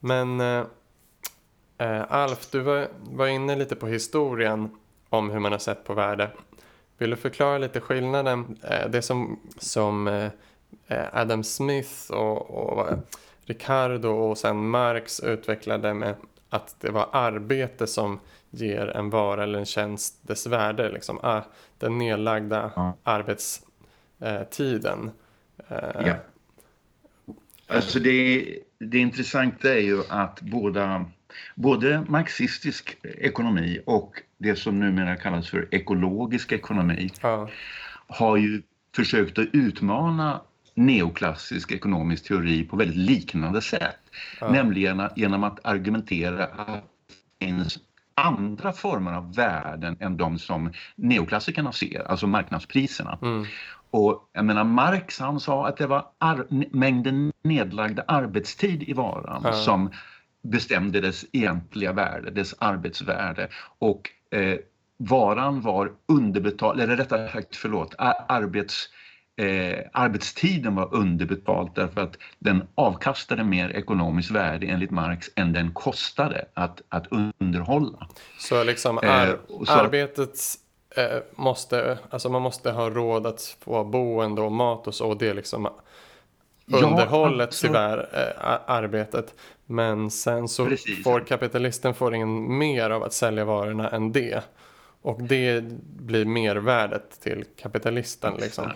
[SPEAKER 1] Men äh, Alf, du var, var inne lite på historien om hur man har sett på värde. Vill du förklara lite skillnaden? Äh, det som, som äh, Adam Smith och, och Ricardo och sen Marx utvecklade med att det var arbete som ger en vara eller en tjänst dess värde. Liksom. Ah, den nedlagda ja. arbetstiden.
[SPEAKER 2] Eh, ja. Alltså det, det intressanta är ju att båda, både marxistisk ekonomi och det som numera kallas för ekologisk ekonomi ja. har ju försökt att utmana neoklassisk ekonomisk teori på väldigt liknande sätt. Ja. Nämligen genom att argumentera att det finns andra former av värden än de som neoklassikerna ser, alltså marknadspriserna. Mm. Och jag menar Marx han sa att det var mängden nedlagda arbetstid i varan ja. som bestämde dess egentliga värde, dess arbetsvärde. Och eh, varan var underbetald, eller rättare sagt förlåt, arbets eh, arbetstiden var underbetald därför att den avkastade mer ekonomiskt värde enligt Marx än den kostade att, att underhålla.
[SPEAKER 1] Så liksom eh, ar eh, så arbetet eh, måste, alltså man måste ha råd att få boende och mat och så och det är liksom underhållet ja, tyvärr, eh, arbetet. Men sen så Precis. får kapitalisten får ingen mer av att sälja varorna än det. Och det blir mervärdet till kapitalisten. Liksom.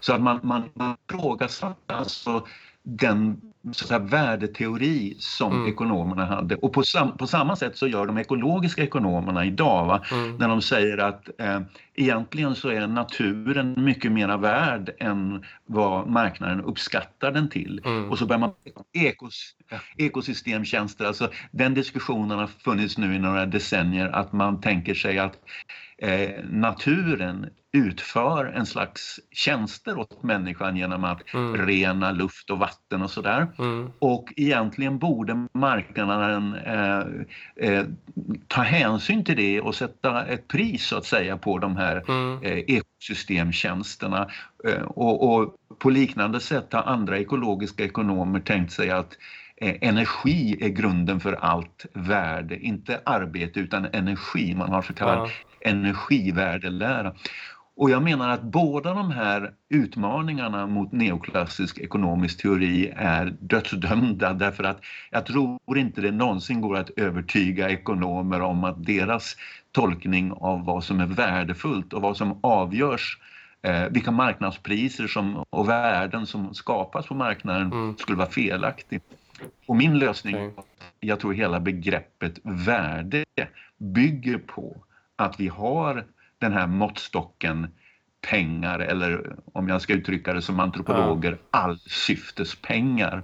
[SPEAKER 2] Så att man, man, man frågasatte alltså den så att säga, värdeteori som mm. ekonomerna hade. Och på, sam, på samma sätt så gör de ekologiska ekonomerna idag? Mm. när de säger att eh, egentligen så är naturen mycket mera värd än vad marknaden uppskattar den till. Mm. Och så börjar man ekos, ekosystemtjänster, alltså den diskussionen har funnits nu i några decennier att man tänker sig att eh, naturen utför en slags tjänster åt människan genom att mm. rena luft och vatten och sådär. Mm. Och egentligen borde marknaden eh, eh, ta hänsyn till det och sätta ett pris så att säga på de här mm. eh, ekosystemtjänsterna. Eh, och, och, på liknande sätt har andra ekologiska ekonomer tänkt sig att eh, energi är grunden för allt värde, inte arbete utan energi. Man har så kallad ja. energivärdelära. Och jag menar att båda de här utmaningarna mot neoklassisk ekonomisk teori är dödsdömda därför att jag tror inte det någonsin går att övertyga ekonomer om att deras tolkning av vad som är värdefullt och vad som avgörs eh, vilka marknadspriser som, och värden som skapas på marknaden mm. skulle vara felaktig. Och min lösning, okay. jag tror hela begreppet värde bygger på att vi har den här måttstocken pengar eller om jag ska uttrycka det som antropologer, ja. allsyftespengar.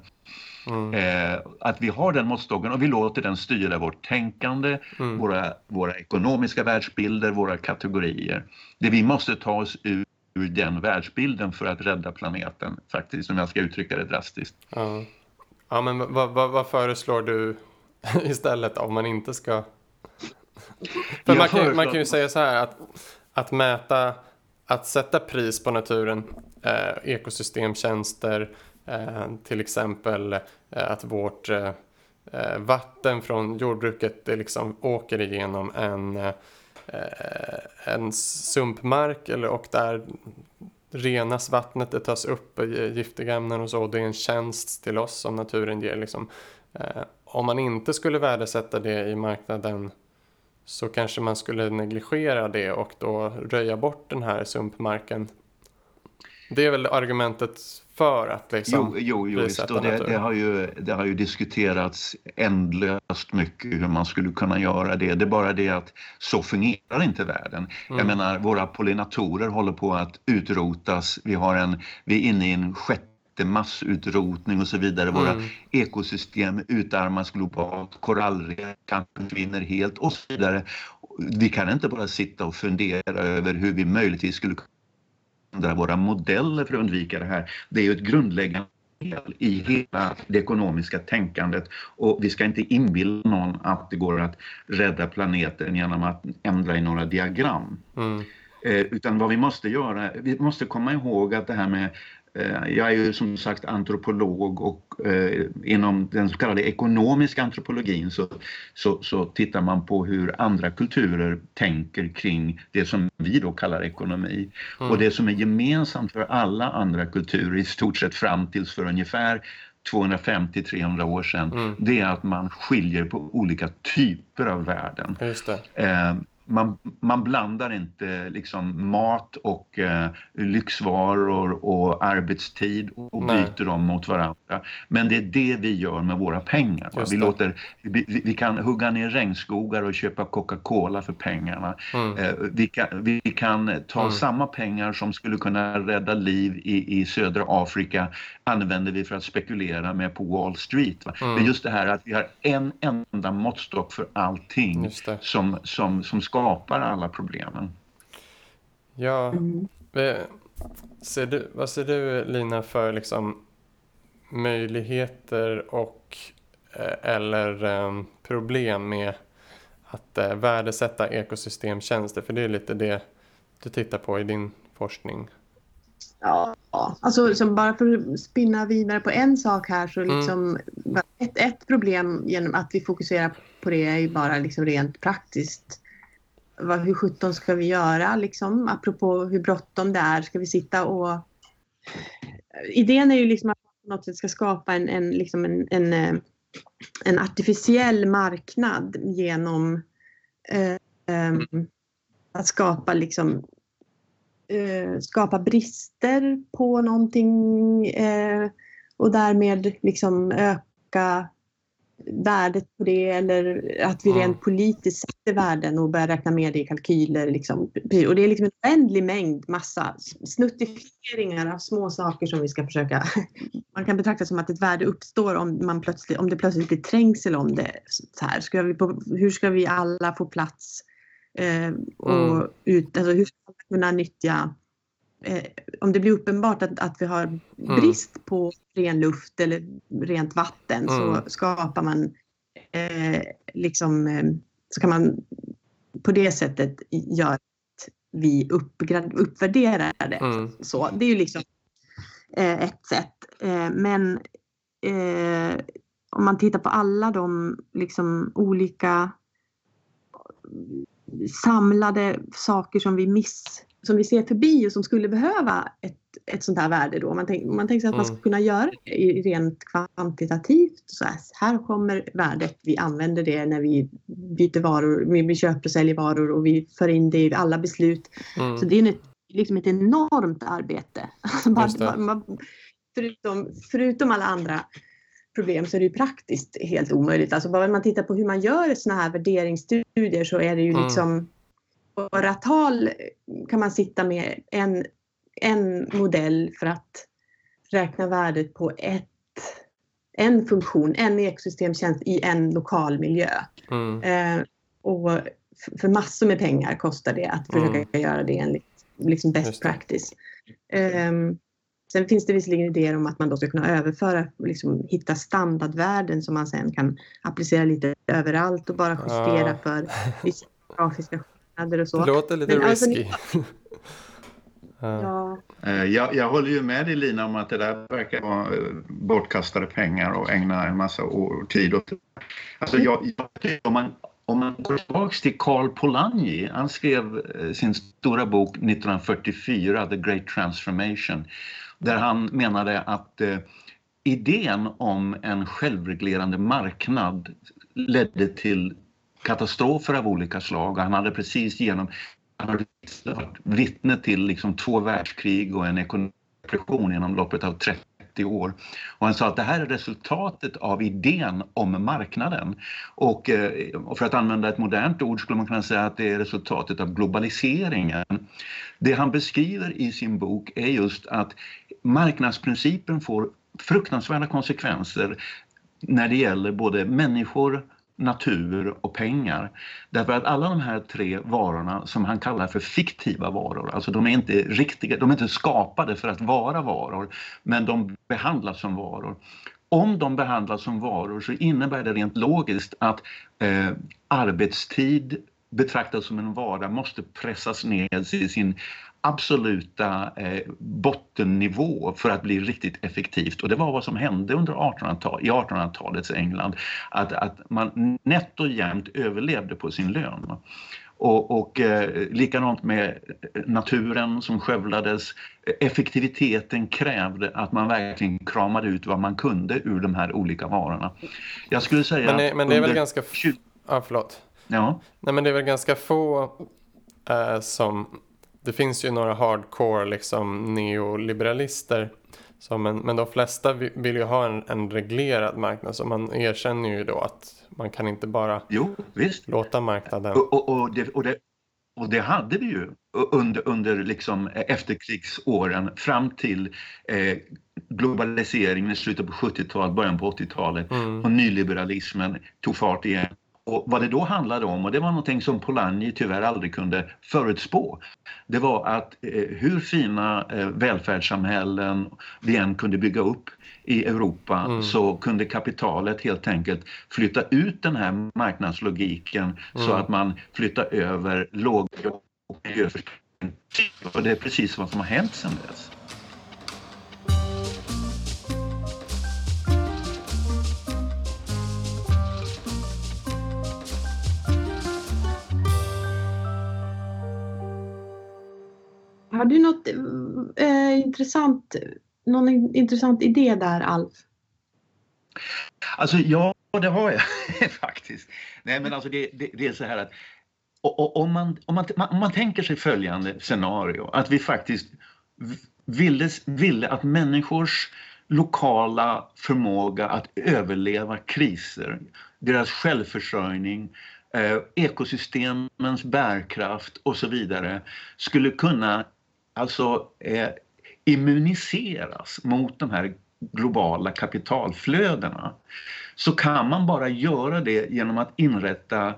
[SPEAKER 2] Mm. Eh, att vi har den måttstocken och vi låter den styra vårt tänkande, mm. våra, våra ekonomiska världsbilder, våra kategorier. Det vi måste ta oss ur, ur den världsbilden för att rädda planeten, faktiskt, om jag ska uttrycka det drastiskt.
[SPEAKER 1] Ja, ja men vad, vad, vad föreslår du istället om man inte ska för man kan, man kan ju säga så här att, att mäta, att sätta pris på naturen, eh, ekosystemtjänster, eh, till exempel eh, att vårt eh, eh, vatten från jordbruket det liksom åker igenom en, eh, en sumpmark eller, och där renas vattnet, det tas upp giftiga ämnen och så och det är en tjänst till oss som naturen ger. Liksom. om man inte skulle värdesätta det i marknaden så kanske man skulle negligera det och då röja bort den här sumpmarken. Det är väl argumentet för att liksom
[SPEAKER 2] Jo, jo, jo visst. Och det, det, har ju, det har ju diskuterats ändlöst mycket hur man skulle kunna göra det. Det är bara det att så fungerar inte världen. Mm. Jag menar, våra pollinatorer håller på att utrotas. Vi, har en, vi är inne i en sjätte massutrotning och så vidare. Våra mm. ekosystem utarmas globalt, korallrev försvinner helt och så vidare. Vi kan inte bara sitta och fundera över hur vi möjligtvis skulle ändra våra modeller för att undvika det här. Det är ju ett grundläggande i hela det ekonomiska tänkandet och vi ska inte inbilla någon att det går att rädda planeten genom att ändra i några diagram. Mm. Eh, utan vad vi måste göra, vi måste komma ihåg att det här med jag är ju som sagt antropolog och eh, inom den så kallade ekonomiska antropologin så, så, så, tittar man på hur andra kulturer tänker kring det som vi då kallar ekonomi. Mm. Och det som är gemensamt för alla andra kulturer i stort sett fram tills för ungefär 250-300 år sedan, mm. det är att man skiljer på olika typer av värden. Man, man blandar inte liksom mat och eh, lyxvaror och arbetstid och Nej. byter dem mot varandra. Men det är det vi gör med våra pengar. Vi, låter, vi, vi, kan hugga ner regnskogar och köpa Coca-Cola för pengarna. Mm. Eh, vi, kan, vi kan ta mm. samma pengar som skulle kunna rädda liv i, i södra Afrika använder vi för att spekulera med på Wall Street. Mm. Är just det här att vi har en enda måttstock för allting som, som, som skapar alla problemen.
[SPEAKER 1] Ja, mm. ser du, vad ser du Lina för liksom möjligheter och eh, eller um, problem med att uh, värdesätta ekosystemtjänster? För det är lite det du tittar på i din forskning.
[SPEAKER 3] Ja, alltså som bara för att spinna vidare på en sak här så mm. liksom mm. ett, ett problem genom att vi fokuserar på det är ju bara liksom rent praktiskt. Vad, hur sjutton ska vi göra liksom? Apropå hur bråttom det är. Ska vi sitta och... Idén är ju liksom att man på något sätt ska skapa en, en, liksom en, en, eh, en artificiell marknad genom eh, ehm, att skapa liksom eh, skapa brister på någonting eh, och därmed liksom öka värdet på det eller att vi rent politiskt sätter värden och börjar räkna med det i kalkyler. Liksom. Och det är liksom en oändlig mängd, massa snuttifieringar av små saker som vi ska försöka... Man kan betrakta som att ett värde uppstår om, man plötsligt, om det plötsligt blir trängsel om det. Så här, ska vi på, hur ska vi alla få plats Eh, och mm. ut, alltså hur ska man kunna nyttja om det blir uppenbart att, att vi har mm. brist mm. på ren luft eller rent vatten mm. så skapar man eh, liksom eh, så kan man på det sättet göra att vi uppgrad, uppvärderar det. Mm. Så, det är ju liksom eh, ett sätt. Eh, men om man tittar på alla de liksom olika samlade saker som vi miss, som vi ser förbi och som skulle behöva ett, ett sånt här värde då. Man, tänk, man tänker sig att man ska mm. kunna göra det rent kvantitativt. Så här, här kommer värdet, vi använder det när vi byter varor, vi köper och säljer varor och vi för in det i alla beslut. Mm. Så det är ett, liksom ett enormt arbete. förutom, förutom alla andra problem så är det ju praktiskt helt omöjligt. Alltså bara när man tittar på hur man gör sådana här värderingsstudier så är det ju mm. liksom åratal kan man sitta med en, en modell för att räkna värdet på ett, en funktion, en ekosystemtjänst i en lokal miljö. Mm. Eh, och för massor med pengar kostar det att försöka mm. göra det enligt liksom best practice. Um, Sen finns det visserligen idéer om att man då ska kunna överföra, liksom, hitta standardvärden som man sen kan applicera lite överallt och bara justera ja. för grafiska skillnader och så.
[SPEAKER 1] Det låter lite Men, alltså, risky. Alltså,
[SPEAKER 2] ja. Eh, jag, jag, håller ju med dig Lina om att det där verkar vara eh, bortkastade pengar och ägna en massa år, tid åt. Alltså jag, jag, om man om man går tillbaka till Carl Polanyi, han skrev eh, sin stora bok 1944, The Great Transformation där han menade att eh, idén om en självreglerande marknad ledde till katastrofer av olika slag. Han hade precis genom han hade varit vittne till liksom två världskrig och en ekonomisk depression inom loppet av 30 år. Och han sa att det här är resultatet av idén om marknaden. Och, eh, och för att använda ett modernt ord skulle man kunna säga att det är resultatet av globaliseringen. Det han beskriver i sin bok är just att marknadsprincipen får fruktansvärda konsekvenser när det gäller både människor, natur och pengar. Därför att alla de här tre varorna som han kallar för fiktiva varor, alltså de är inte riktiga, de är inte skapade för att vara varor, men de behandlas som varor. Om de behandlas som varor så innebär det rent logiskt att eh, arbetstid betraktas som en vara måste pressas ner i sin absoluta eh, bottennivå för att bli riktigt effektivt. Och det var vad som hände under 1800 i 1800-talets England. Att, att man nätt och jämnt överlevde på sin lön. Och, och eh, likadant med naturen som skövlades. Effektiviteten krävde att man verkligen kramade ut vad man kunde ur de här olika varorna. Jag skulle säga
[SPEAKER 1] men det, men det är väl ganska... Ja, förlåt.
[SPEAKER 2] Ja.
[SPEAKER 1] Nej, men det är väl ganska få äh, som det finns ju några hardcore liksom neoliberalister. Så, men, men de flesta vill ju ha en, en reglerad marknad så man erkänner ju då att man kan inte bara
[SPEAKER 2] jo,
[SPEAKER 1] låta marknaden...
[SPEAKER 2] Och, och, och, det, och, det, och det hade vi ju under, under liksom efterkrigsåren fram till eh, globaliseringen i slutet på 70-talet, början på 80-talet mm. och nyliberalismen tog fart igen. Och vad det då handlade om, och det var någonting som Polanyi tyvärr aldrig kunde förutspå, det var att eh, hur fina eh, välfärdssamhällen vi än kunde bygga upp i Europa mm. så kunde kapitalet helt enkelt flytta ut den här marknadslogiken mm. så att man flyttar över låg och miljöförstöring. Och det är precis vad som har hänt sedan dess.
[SPEAKER 3] Har du något eh, intressant, någon intressant idé där, Alf?
[SPEAKER 2] Alltså ja, det har jag faktiskt. Nej men alltså det, det, det är så här att om man, om, man, om man tänker sig följande scenario, att vi faktiskt ville, ville att människors lokala förmåga att överleva kriser, deras självförsörjning, eh, ekosystemens bärkraft och så vidare skulle kunna alltså eh, immuniseras mot de här globala kapitalflödena så kan man bara göra det genom att inrätta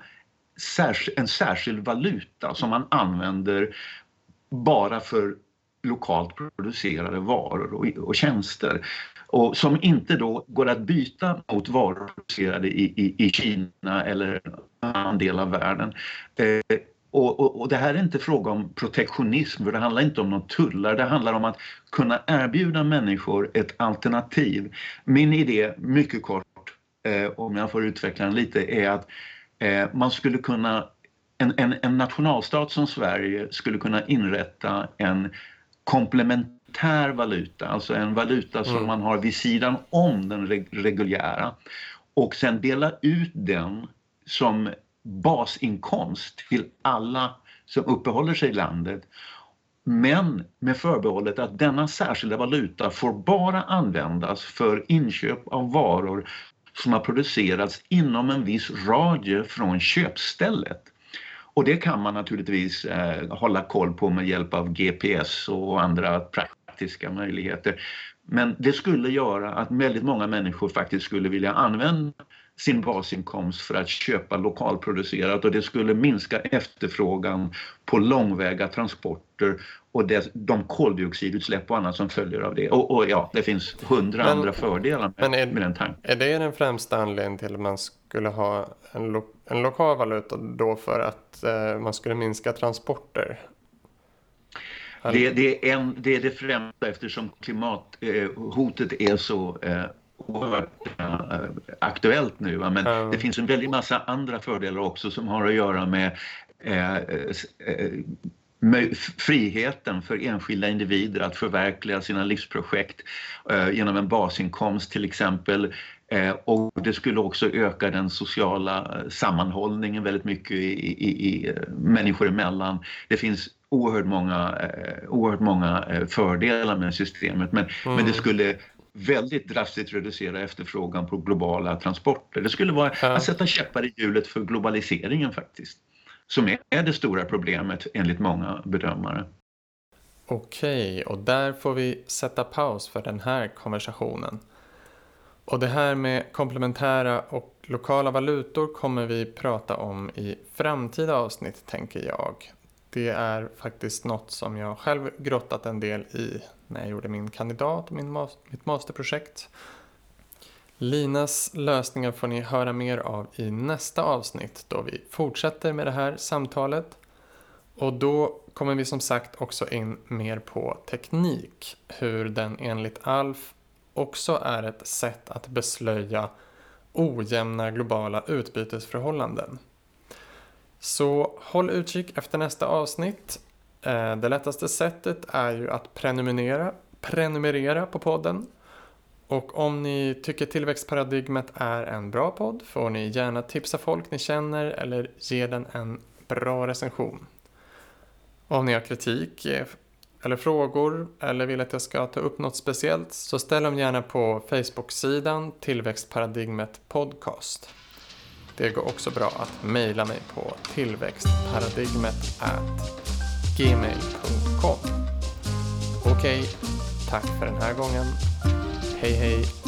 [SPEAKER 2] en särskild valuta som man använder bara för lokalt producerade varor och, tjänster. Och som inte då går att byta mot varor producerade i, i, i Kina eller en annan del av världen. Eh, och, och, och, det här är inte fråga om protektionism, för det handlar inte om några tullar. Det handlar om att kunna erbjuda människor ett alternativ. Min idé, mycket kort, eh, om jag får utveckla den lite, är att eh, man skulle kunna en, en, en, nationalstat som Sverige skulle kunna inrätta en komplementär valuta, alltså en valuta som mm. man har vid sidan om den reguljära och sen dela ut den som basinkomst till alla som uppehåller sig i landet. Men med förbehållet att denna särskilda valuta får bara användas för inköp av varor som har producerats inom en viss radie från köpstället. Och det kan man naturligtvis eh, hålla koll på med hjälp av GPS och andra praktiska möjligheter. Men det skulle göra att väldigt många människor faktiskt skulle vilja använda sin basinkomst för att köpa lokalproducerat och det skulle minska efterfrågan på långväga transporter och det, de koldioxidutsläpp och annat som följer av det. Och, och ja, det finns hundra men, andra fördelar med, är, med den tanken.
[SPEAKER 1] Är det den främsta anledningen till att man skulle ha en, lo, en lokal valuta då för att eh, man skulle minska transporter?
[SPEAKER 2] Det, det, är en, det är det främsta eftersom klimathotet eh, är så eh, oerhört äh, aktuellt nu. Va? Men mm. det finns en väldig massa andra fördelar också som har att göra med äh, äh, friheten för enskilda individer att förverkliga sina livsprojekt eh, genom en basinkomst till exempel. Eh, och det skulle också öka den sociala sammanhållningen väldigt mycket i, i, i människor emellan. Det finns oerhört många, oerhört många fördelar med systemet men, mm. men det skulle väldigt drastiskt reducera efterfrågan på globala transporter. Det skulle vara ja. att sätta käppar i hjulet för globaliseringen faktiskt som är det stora problemet enligt många bedömare.
[SPEAKER 1] Okej, och där får vi sätta paus för den här konversationen. Och det här med komplementära och lokala valutor kommer vi prata om i framtida avsnitt tänker jag. Det är faktiskt något som jag själv grottat en del i när jag gjorde min kandidat och min, mitt masterprojekt. Linas lösningar får ni höra mer av i nästa avsnitt då vi fortsätter med det här samtalet. Och då kommer vi som sagt också in mer på teknik. Hur den enligt Alf också är ett sätt att beslöja ojämna globala utbytesförhållanden. Så håll utkik efter nästa avsnitt. Eh, det lättaste sättet är ju att prenumerera, prenumerera på podden och om ni tycker Tillväxtparadigmet är en bra podd får ni gärna tipsa folk ni känner eller ge den en bra recension. Om ni har kritik eh, eller frågor eller vill att jag ska ta upp något speciellt så ställ dem gärna på Facebook-sidan Tillväxtparadigmet podcast. Det går också bra att mejla mig på tillväxtparadigmet gmail.com. Okej, okay, tack för den här gången. Hej hej!